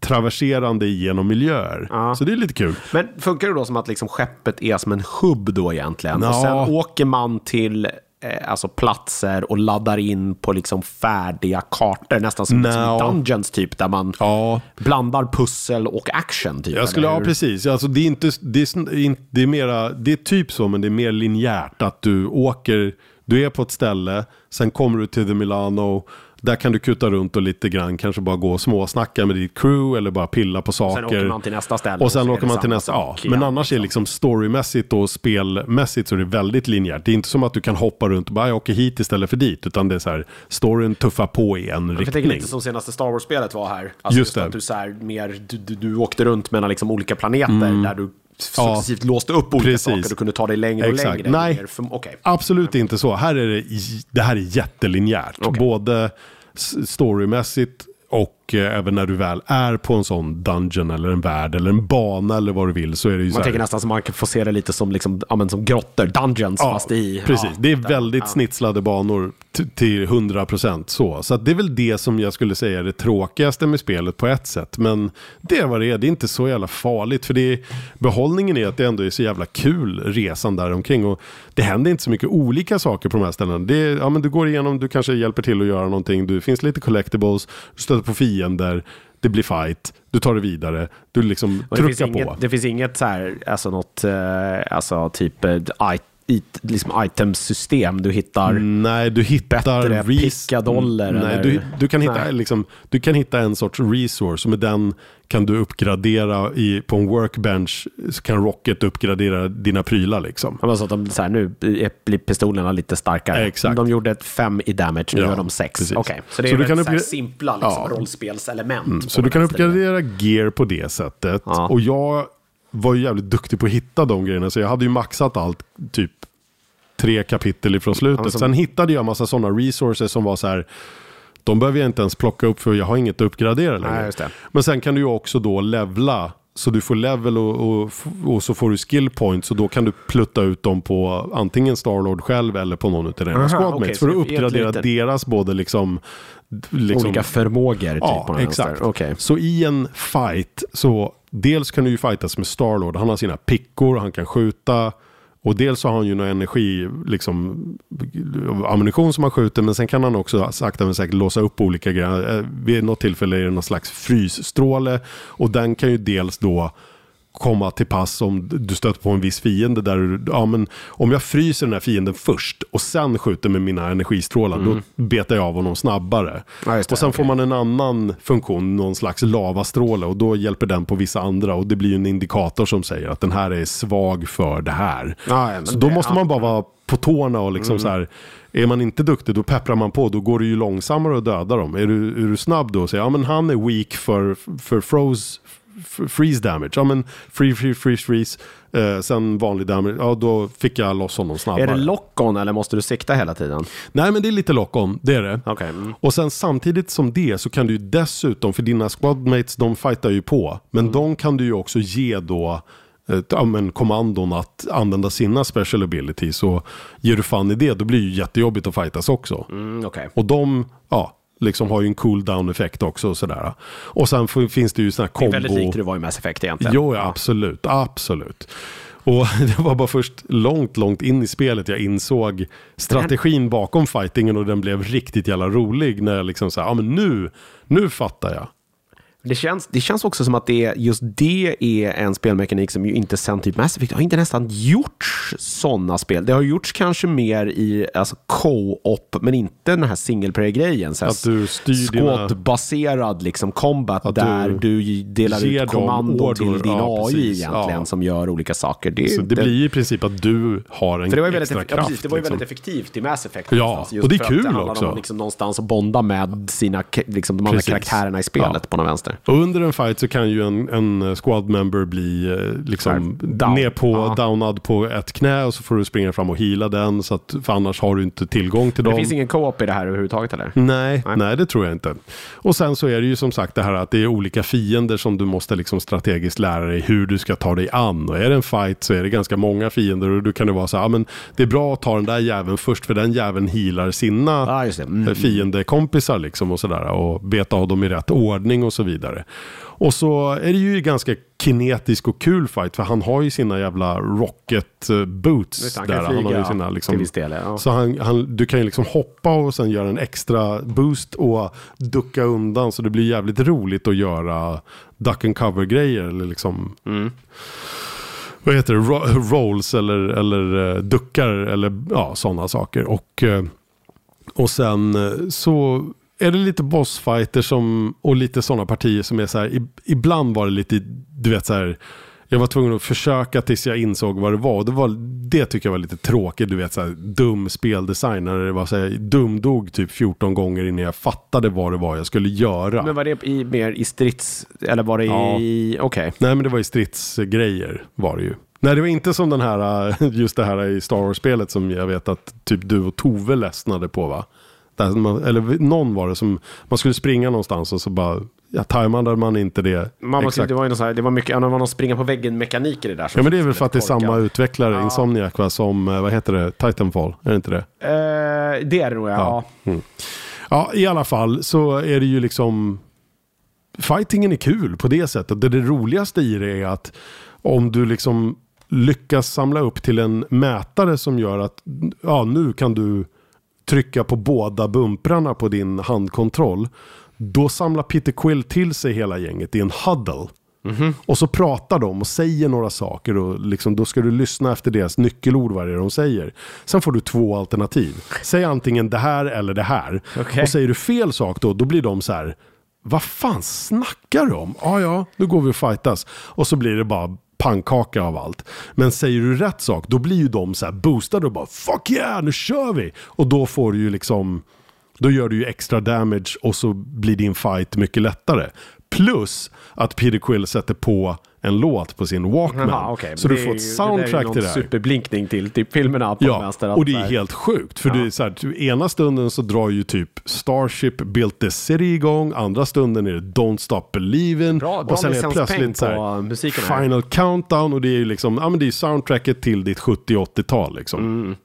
traverserande genom miljöer. Ja. Så det är lite kul. Men funkar det då som att liksom skeppet är som en hubb då egentligen? Och Ja. sen åker man till eh, alltså platser och laddar in på liksom färdiga kartor, nästan som, som Nja. i Dungeons typ, där man Ja, blandar pussel och action typ. Jag skulle, eller ja precis. Alltså, det, är inte, det, är, det, är mera, det är typ så, men det är mer linjärt. Att du åker, du är på ett ställe, sen kommer du till The Milano. Där kan du kutta runt och lite grann kanske bara gå och småsnacka med ditt crew eller bara pilla på saker. Sen åker man till nästa ställe. Och sen åker man till nästa. Ja, men annars är det liksom storymässigt och spelmässigt så är det väldigt linjärt. Det är inte som att du kan hoppa runt och bara jag åker hit istället för dit. Utan det är så här, storyn tuffar på i en Jag tänker riktning. lite som senaste Star Wars-spelet var här. Alltså Just det. Att du, så här, mer, du, du, du åkte runt mellan liksom olika planeter där du successivt låste upp olika. Precis. saker. Du kunde ta dig längre och Exakt. längre. Nej. För- Okej. Absolut inte så. Här är det, det här är jättelinjärt. Okej. Både storymässigt och eh, även när du väl är på en sån dungeon eller en värld eller en bana eller vad du vill så är det ju så Man här, tänker nästan som man kan få se det lite som, liksom, ja, men som grottor, dungeons fast i... Precis, ja, det är där. väldigt Ja. snitslade banor till 100% så. Så det är väl det som jag skulle säga är det tråkigaste med spelet på ett sätt. Men det är vad det är, det är inte så jävla farligt. För det är, behållningen är att det ändå är så jävla kul resan där omkring. Och det händer inte så mycket olika saker på de här ställena. Det är, ja, men du går igenom, du kanske hjälper till att göra någonting. Det finns lite collectibles, du stöter på fiender. Det blir fight, du tar det vidare, du liksom Och det, finns truckar inget, på. det finns inget så här, alltså något, eh, alltså typ liksom itemsystem du hittar. Nej, du hittar Bättre pickadoller, Nej, eller? du, du, kan hitta, Nej. liksom, du kan hitta en sorts resource. och Med den kan du uppgradera i, på en workbench. Så kan Rocket uppgradera dina prylar liksom. Ja, Så att de, så här, nu blir pistolerna lite starkare. Exakt. De gjorde ett fem i damage, nu Ja, gör de sex. precis. Okej, så det Så är du väl kan så här uppgra- simpla liksom, Ja. Mm, rollspelselement. Så på du kan uppgradera gear på det sättet. Ja. Och jag var ju jävligt duktig på att hitta de grejerna. Så jag hade ju maxat allt typ tre kapitel ifrån slutet. Som- Sen hittade jag massa sådana resources som var så här. De behöver jag inte ens plocka upp för jag har inget att uppgradera längre. Nej. Men sen kan du ju också då levla. Så du får level och, och, och så får du skill points. Och då kan du plutta ut dem på antingen Starlord själv eller på någon av dina squadmates. okej, för att uppgradera deras både liksom... liksom Olika förmågor typ Ja, den exakt. Okej. Så i en fight, så dels kan du ju fightas med Starlord. Han har sina pickor, han kan skjuta. Och dels har han ju någon energi, liksom ammunition som han skjuter. Men sen kan han också sakta men säkert låsa upp olika grejer. Eh, vid något tillfälle är det någon slags frysstråle. Och den kan ju dels då komma till pass om du stöter på en viss fiende. Där du, ja, men om jag fryser den här fienden först och sen skjuter med mina energistrålar, då betar jag av honom snabbare. Mm. Ja, det, och sen okej. får man en annan funktion, någon slags lavastråle och då hjälper den på vissa andra och det blir en indikator som säger att den här är svag för det här. Ja, så då det- måste. Mm. man bara vara på tårna och liksom så här, är man inte duktig då pepprar man på, då går det ju långsammare att döda dem. Är du, är du snabb då och säger, ja men han är weak för, för froze, freeze damage, ja men free, free, freeze, freeze, eh, sen vanlig damage, ja då fick jag loss honom snabbare. Är det lock-on eller måste du sikta hela tiden? Nej men det är lite lock-on, det är det. Okej. Mm. Och sen samtidigt som det så kan du ju dessutom, för dina squadmates de fightar ju på, men Mm. de kan du ju också ge då eh, ja, men kommandon att använda sina special abilities. Och ger du fan i det, då blir det ju jättejobbigt att fightas också. Mm, Okej. Och de, ja, liksom har ju en cool-down effekt också och sådär. Och sen finns det ju sådana här Det är väldigt kombo... likt det var i Mass Effect egentligen. Jo, ja, absolut. Absolut. Och det var bara först långt, långt in i spelet jag insåg strategin bakom fightingen och den blev riktigt jävla rolig när jag liksom sa, ja men nu, nu fattar jag. Det känns, det känns också som att det, just det är en spelmekanik som ju inte sen typ Mass Effect har inte nästan gjorts sådana spel. Det har gjorts kanske mer i alltså, co-op, men inte den här single player-grejen. Att du styr Squad-baserad liksom combat Att där du du delar ut kommandon till din Ja, AI precis. egentligen Ja. som gör olika saker. Det, Så det blir i princip att du har en för det var ju väldigt, extra ja, kraft. precis, det var ju liksom. väldigt effektivt i Mass Effect. Ja, just och det är kul det handlar också. Om liksom någonstans att bonda med sina, liksom, de andra Precis. karaktärerna i spelet Ja. på någon vänster. Och under en fight så kan ju en, en squad member bli eh, liksom Down. ner på, Ja. downad på ett knä och så får du springa fram och heala den. Så att, för annars har du inte tillgång till Det dem. finns ingen co-op i det här överhuvudtaget eller? Nej, Nej. nej, det tror jag inte. Och sen så är det ju som sagt det här att det är olika fiender som du måste liksom strategiskt lära dig hur du ska ta dig an. Och är det en fight så är det ganska många fiender och då kan det vara så här, ja, men det är bra att ta den där jäveln först för den jäveln healar sina det. Mm. fiendekompisar liksom och sådär och beta av dem i rätt ordning och så vidare. Och så är det ju ganska kinetisk och kul fight för han har ju sina jävla rocket eh, boots. Han där. han har ju sina liksom, del. Ja. så han, han, du kan ju liksom hoppa och sen göra en extra boost och ducka undan. Så det blir jävligt roligt att göra duck and cover grejer. Eller liksom, vad heter det, Ro- rolls eller, eller eh, duckar eller ja, sådana saker. Och, eh, och sen så är det lite bossfighter som, och lite sådana partier som är så här, i, ibland var det lite, du vet så här, jag var tvungen att försöka tills jag insåg vad det var. Och Det, var, det tycker jag var lite tråkigt, du vet så här, dum speldesign. När det var så här, dumdog typ 14 gånger innan jag fattade vad det var jag skulle göra. Men var det i, mer i strids... Eller var det Ja. i... Okej. Nej men det var ju stridsgrejer var det ju. Nej det var inte som den här, just det här i Star Wars-spelet som jag vet att typ du och Tove ledsnade på va? Där man, eller någon var det som, man skulle springa någonstans och så bara ja, tajmade man inte det Man måste, det var ju här, det var mycket, det var någon springa på väggen-mekanik i det där. Ja men det är väl för att det är samma utvecklare, Ja. Insomniac va, som, eh, vad heter det, Titanfall, är det inte det? Eh, det är det nog, ja. Ja. Ja, i alla fall så är det ju liksom... Fightingen är kul på det sättet. Det, det roligaste i det är att om du liksom lyckas samla upp till en mätare som gör att ja, nu kan du trycka på båda bumprarna på din handkontroll. Då samlar Peter Quill till sig hela gänget i en huddle. Och så pratar de och säger några saker och liksom, då ska du lyssna efter deras nyckelord vad det är de säger. Sen får du två alternativ. Säg antingen det här eller det här. Okej. Och säger du fel sak då, då blir de så här. Vad fan snackar du om? Ja, ja, nu går vi och fightas. Och så blir det bara pannkaka av allt. Men säger du rätt sak, då blir ju de så här boostade och bara fuck yeah, nu kör vi! Och då får du ju liksom, då gör du ju extra damage och så blir din fight mycket lättare. Plus att Peter Quill sätter på en låt på sin Walkman. Jaha, okej. Så Men du det får ett ju- soundtrack det till det ju här. superblinkning till typ filmerna på Ja, vänster. och det är helt sjukt. För det är så här, ena stunden så drar ju typ Starship Built the City igång, andra stunden är det Don't Stop Believin' Bra- bra och sen är det plötsligt så här. Final Countdown och det är ju liksom, ja men det är soundtracket till ditt 70-80-tal liksom. Mm.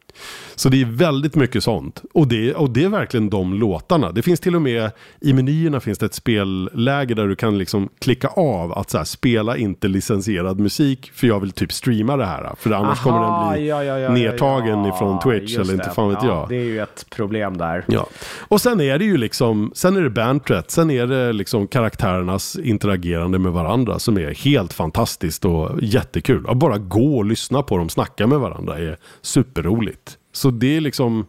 Så det är väldigt mycket sånt. Och det, och det är verkligen de låtarna. Det finns till och med, i menyerna finns det ett spelläge där du kan liksom klicka av att så här, spela inte licensierad musik för jag vill typ streama det här. För annars kommer den bli ja, ja, ja, nedtagen ifrån Twitch eller inte det. fan vet ja, jag. Det är ju ett problem där. Ja. Och sen är det ju liksom, sen är det bandträtt, sen är det liksom karaktärernas interagerande med varandra som är helt fantastiskt och jättekul. Att bara gå och lyssna på dem snacka med varandra är superroligt. Så det är liksom,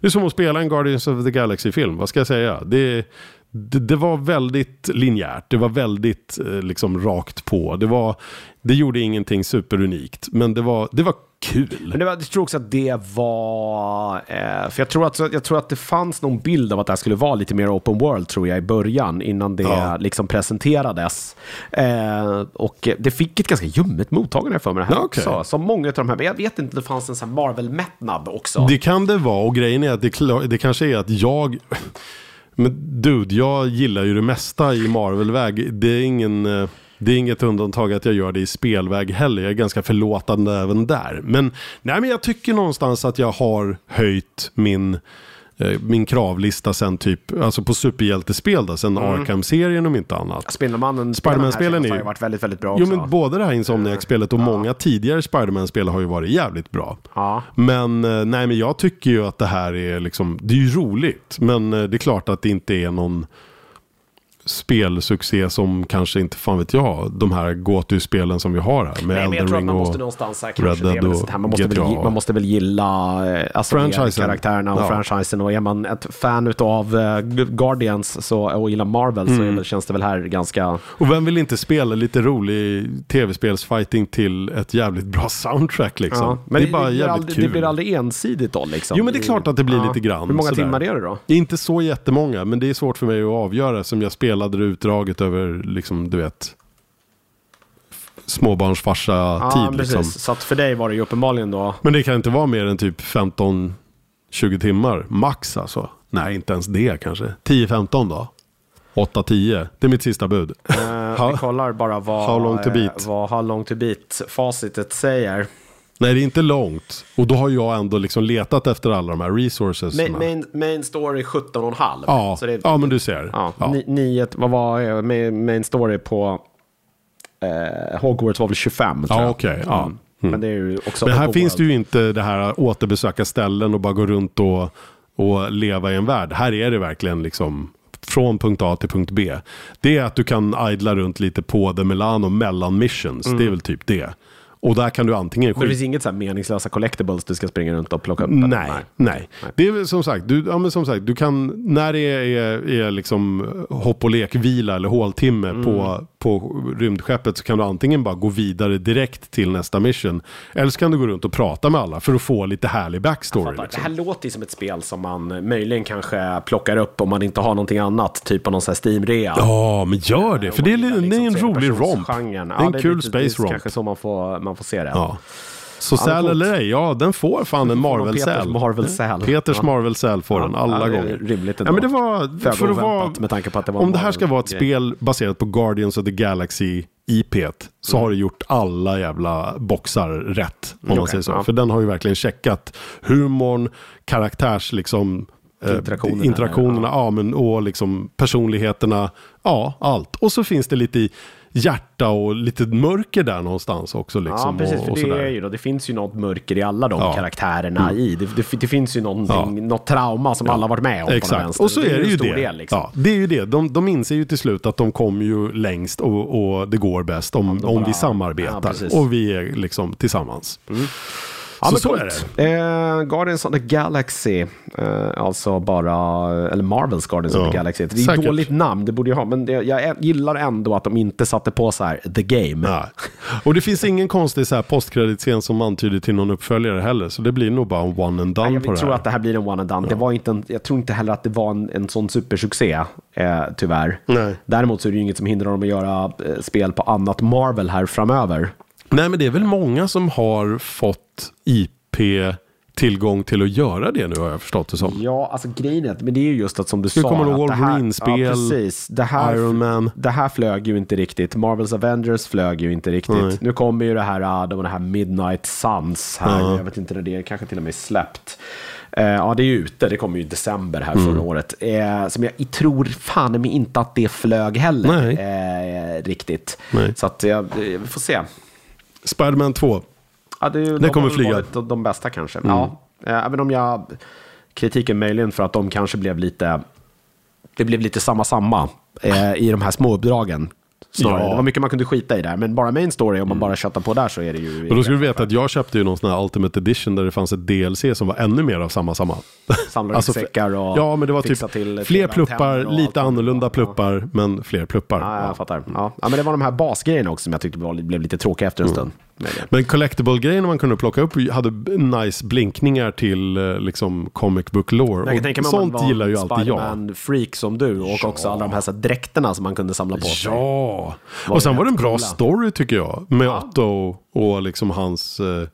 det är som att spela en Guardians of the Galaxy-film, vad ska jag säga? Det, det, det var väldigt linjärt, det var väldigt eh, liksom rakt på. Det, var, det gjorde ingenting superunikt, men det var, det var kul. Men det var, jag tror också att det var... Eh, för jag tror, att, jag tror att det fanns någon bild av att det här skulle vara lite mer open world, tror jag, i början, innan det Ja. liksom presenterades. Eh, och det fick ett ganska ljummet mottagande för mig det här Ja, okej. också. Som många av de här, men jag vet inte, det fanns en sån Marvel-mättnad också. Det kan det vara och grejen är att det, det kanske är att jag... Men dude, jag gillar ju det mesta i Marvel-väg. Det är ingen... Det är inget undantag att jag gör det i spelväg heller. Jag är ganska förlåtande även där. Men, nej, men jag tycker någonstans att jag har höjt min, eh, min kravlista sen typ, alltså på superhjältespel då, sen Arkham-serien om inte annat. Spindelmannen, Spiderman-spelen är har ju- varit väldigt, väldigt bra Jo också. men både det här Insomniac-spelet och många tidigare Spiderman-spel har ju varit jävligt bra. Ja. Men eh, nej men jag tycker ju att det här är liksom, det är ju roligt. Men eh, det är klart att det inte är någon spelsuccé som kanske inte, fan vet jag, de här gåtu-spelen som vi har här. Med Nej, men jag Elden tror att man måste någonstans här, Red det Dead och här. Man, måste väl, man måste väl gilla eh, alltså, karaktärerna och Ja. franchisen. Och är man ett fan av Guardians så, och gillar Marvel så Mm. väl, känns det väl här ganska... Och vem vill inte spela lite rolig tv-spelsfighting till ett jävligt bra soundtrack liksom? Ja, men det är bara blir jävligt aldrig, kul. det blir aldrig ensidigt då liksom. Jo men det är klart att det blir lite grann. Hur många sådär. timmar är det då? Inte så jättemånga, men det är svårt för mig att avgöra som jag spelade det utdraget över, liksom, du vet, småbarnsfarsa-tid. Ja, liksom. Så att för dig var det ju uppenbarligen då... Men det kan inte vara mer än typ 15-20 timmar, max alltså. Nej, inte ens det kanske. 10-15 då? 8-10, det är mitt sista bud. How- vi kollar bara vad, how long to beat? eh, vad How long to beat facitet säger. Nej, det är inte långt. Och då har jag ändå liksom letat efter alla de här resources. Main, main, main story 17,5. Ja, Så det är, ja, men du ser. Ja, Ja. Ni, nio, vad var eh, main, main story på eh, Hogwarts var väl 25 tror Ja, jag. okej, ja. Mm. Men det är ju också Men här open finns world. det ju inte det här att återbesöka ställen och bara gå runt och, och leva i en värld. Här är det verkligen liksom från punkt A till punkt B. Det är att du kan idla runt lite på The Milano mellan missions. Det är väl typ det. Och där kan du antingen Men det finns inget så meningslösa collectibles du ska springa runt och plocka upp? eller? Nej, nej. Det är som sagt, du, ja, men som sagt, du kan, när det är, är, är liksom hopp och lekvila eller håltimme Mm. på, på rymdskeppet så kan du antingen bara gå vidare direkt till nästa mission. Eller så kan du gå runt och prata med alla för att få lite härlig backstory. Fattar. Det Liksom. här låter ju som ett spel som man möjligen kanske plockar upp om man inte har någonting annat. Typ på någon sån här Steam-rea. Ja, men gör det. För det är, Om man li- gillar det är en liksom rolig romp. Det är en Ja, kul space det är romp. kanske så man får, man får se det. Ja. Så Ja, säl eller ej, ja den får fan en Marvel-säl. Marvel-säl. Peters Ja. Marvel-säl får den alla Ja, gånger. rimligt ja, ändå. men det var, Föga för att vara, med tanke på att det var om det här ska vara ett spel baserat på Guardians of the Galaxy IP så Mm. har det gjort alla jävla boxar rätt. Om man okej, säger så. ja. För den har ju verkligen checkat humorn, karaktärs liksom eh, Interaktionerna, interaktionerna ja. ja. men, och liksom personligheterna. Ja, allt. Och så finns det lite i hjärta och lite mörker där någonstans också. Liksom, Ja, precis. och, För och det, sådär. är ju då, det finns ju något mörker i alla de Ja. Mm. karaktärerna i. Det, det, det finns ju någonting, något trauma som alla varit med om. Exakt, och så är det ju det. Del, liksom. ja, det är ju det. De, de inser ju till slut att de kommer ju längst och, och det går bäst om, de om bara- vi ja, samarbetar. och vi är liksom tillsammans. Ja, Så men så coolt. är Eh, Guardians of the Galaxy, eh, alltså bara, eller Marvels Guardians of Ja, the Galaxy. Det är ett säkert. dåligt namn, det borde jag ha, men det, jag gillar ändå att de inte satte på så här, the game. Ja. Och det finns ingen konstig så här postkreditscen som antyder till någon uppföljare heller. Så det blir nog bara en one and done Nej, jag på det tror här. att det här blir en one and done. Det var inte en, jag tror inte heller att det var en, en sån supersuccé, eh, tyvärr. Nej. Däremot så är det ju inget som hindrar dem att göra eh, spel på annat Marvel här framöver. Nej, men det är väl många som har fått IP tillgång till att göra det nu har jag förstått det som. Ja, alltså grejen är att, men det är ju just att som du Ska sa. att det här- Wolverine-spel, Ja, precis. Det här, Iron Man. Det här flög ju inte riktigt. Marvels Avengers flög ju inte riktigt. Nej. Nu kommer ju det här, det var det här Midnight Suns här. Ja. Jag vet inte när det är, kanske till och med släppt. Eh, ja, det är ju ute. Det kommer ju i december här Mm. förra året. Eh, som jag tror fan mig inte att det flög heller eh, riktigt. Nej. Så att jag, vi får se. Spiderman 2. Ja, det, Det de kommer flyga. varit de, de bästa kanske. Ja, eh, även om jag... Kritiken möjligen för att de kanske blev lite... Det blev lite samma samma eh, i de här små uppdragen. Snarare. Ja. Det var mycket man kunde skita i där. Men bara main story, om man bara köttar på där så är det ju... Och då ska du veta att jag köpte ju någon sån här Ultimate Edition där det fanns ett DLC som var ännu mer av samma samma. Samlar Alltså, och Ja, men det var typ till fler pluppar, och lite annorlunda var. pluppar, men fler pluppar. Ja, Ja. jag fattar. Ja. ja, men det var de här basgrejerna också som jag tyckte blev lite tråkiga efter en Mm. stund. Men collectible-grejerna man kunde plocka upp hade nice blinkningar till eh, liksom comic book lore. Jag kan sånt man gillar ju alltid jag. Spiderman-freak som du och också alla de här, så här dräkterna som man kunde samla på sig. Ja, och sen var det en bra coola. story tycker jag. Med Otto och liksom hans eh,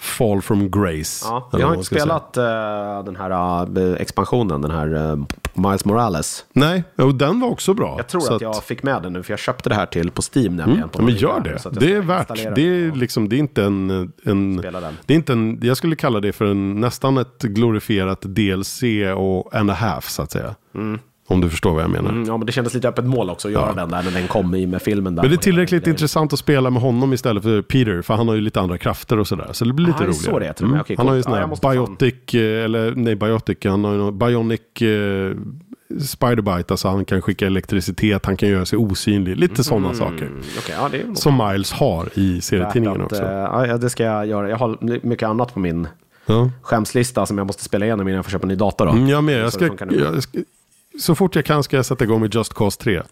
Fall from Grace. Ja, jag har inte spelat eh, den här eh, expansionen, den här eh, Miles Morales. Nej, och den var också bra. Jag tror Så att jag fick med den nu, för jag köpte det här till på Steam nämligen. Mm, på men gör det. att Det är värt. Det är, liksom, det är inte en... en det är inte en, jag skulle kalla det för en, nästan ett glorifierat DLC och and a half så att säga. Om du förstår vad jag menar. Mm, ja, men det kändes lite öppet mål också att göra den där när den kom i med filmen. Där Men det är tillräckligt intressant att spela med honom istället för Peter. För han har ju lite andra krafter och sådär. Så det blir lite Ah, roligare. Mm. så det och med. Okej, han har ju sån Ja, här jag måste fan- biotic, eh, eller nej biotic, han har ju någon bionic eh, spiderbite. Alltså han kan skicka elektricitet, han kan göra sig osynlig. Lite sådana saker. Mm, Okej, ja, det Som Miles har i serietidningen också. eh, ja, det ska jag göra. Jag har mycket annat på min Ja. skämslista som jag måste spela igenom innan jag får köpa en ny dator. Då. Mm, jag med. Ska, jag ska, så fort jag kan ska jag sätta igång med Just Cause 3.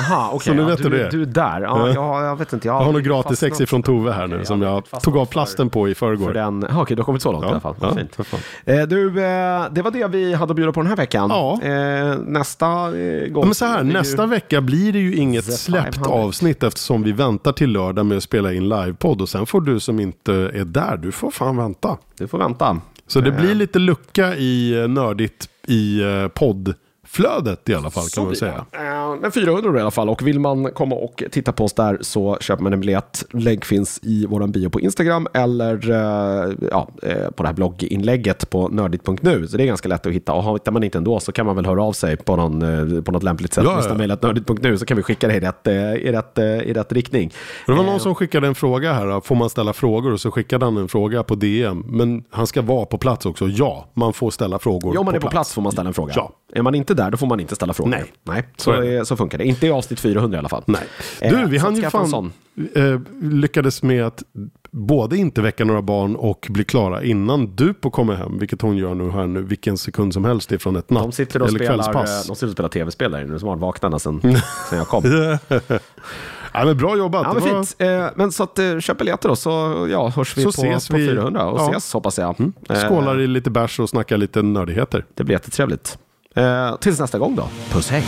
Aha, okej. Så nu ja, vet du, du det. Du är där. Ja, jag, jag vet inte. Jag, Jag har något gratis ex ifrån Tove här nu Okej, som jag tog av för- plasten på i förrgår. För den, ja, okej, du har kommit så långt Ja, i alla fall. ja, fint. för. Eh, du, eh, det var det vi hade att bjuda på den här veckan. Ja. Eh, nästa eh, gång... Men så här, det ju- nästa vecka blir det ju inget The släppt 500. avsnitt eftersom vi väntar till lördag med att spela in livepodd och sen får du som inte är där, du får fan vänta. Du får vänta. Så det Eh, blir lite lucka i eh, nördigt i eh, poddflödet i alla fall kan man säga. Men 400 då i alla fall. Och vill man komma och titta på oss där så köper man en biljett. Länk finns i våran bio på Instagram eller eh, ja, eh, på det här blogginlägget på nördigt.nu. Så det är ganska lätt att hitta. Och hittar man inte ändå så kan man väl höra av sig på, någon, eh, på något lämpligt sätt. Ja, ja. Mejla nördigt.nu så kan vi skicka det i rätt, i rätt, i rätt riktning. Det var någon som skickade en fråga här, får man ställa frågor? Och så skickade han en fråga på DM. Men han ska vara på plats också. Ja, man får ställa frågor Ja, om man är på plats får man ställa en fråga. Ja. Är man inte där, då får man inte ställa frågor. Nej. Nej. Så Så, är så funkar det. Inte i avsnitt 400 i alla fall. Nej. Eh, Du, vi hann ju fan, sån. eh, lyckades med att både inte väcka några barn och bli klara innan Dupo kommer hem, vilket hon gör nu här nu, vilken sekund som helst ifrån ett natt De sitter och eller spelar, kvällspass. eh, de sitter och spelar tv-spel där inne. De har varit vakna sen, sen jag kom. ja, men bra jobbat. Ja, men var- fint. Eh, men så att, eh, köp biljetter då, så ja, hörs vi Så på, ses på vi. 400 och Ja. ses hoppas jag. Eh, Skålar i lite bärs och snackar lite nördigheter. Det blir jättetrevligt. Eh, tills nästa gång då. Puss hej!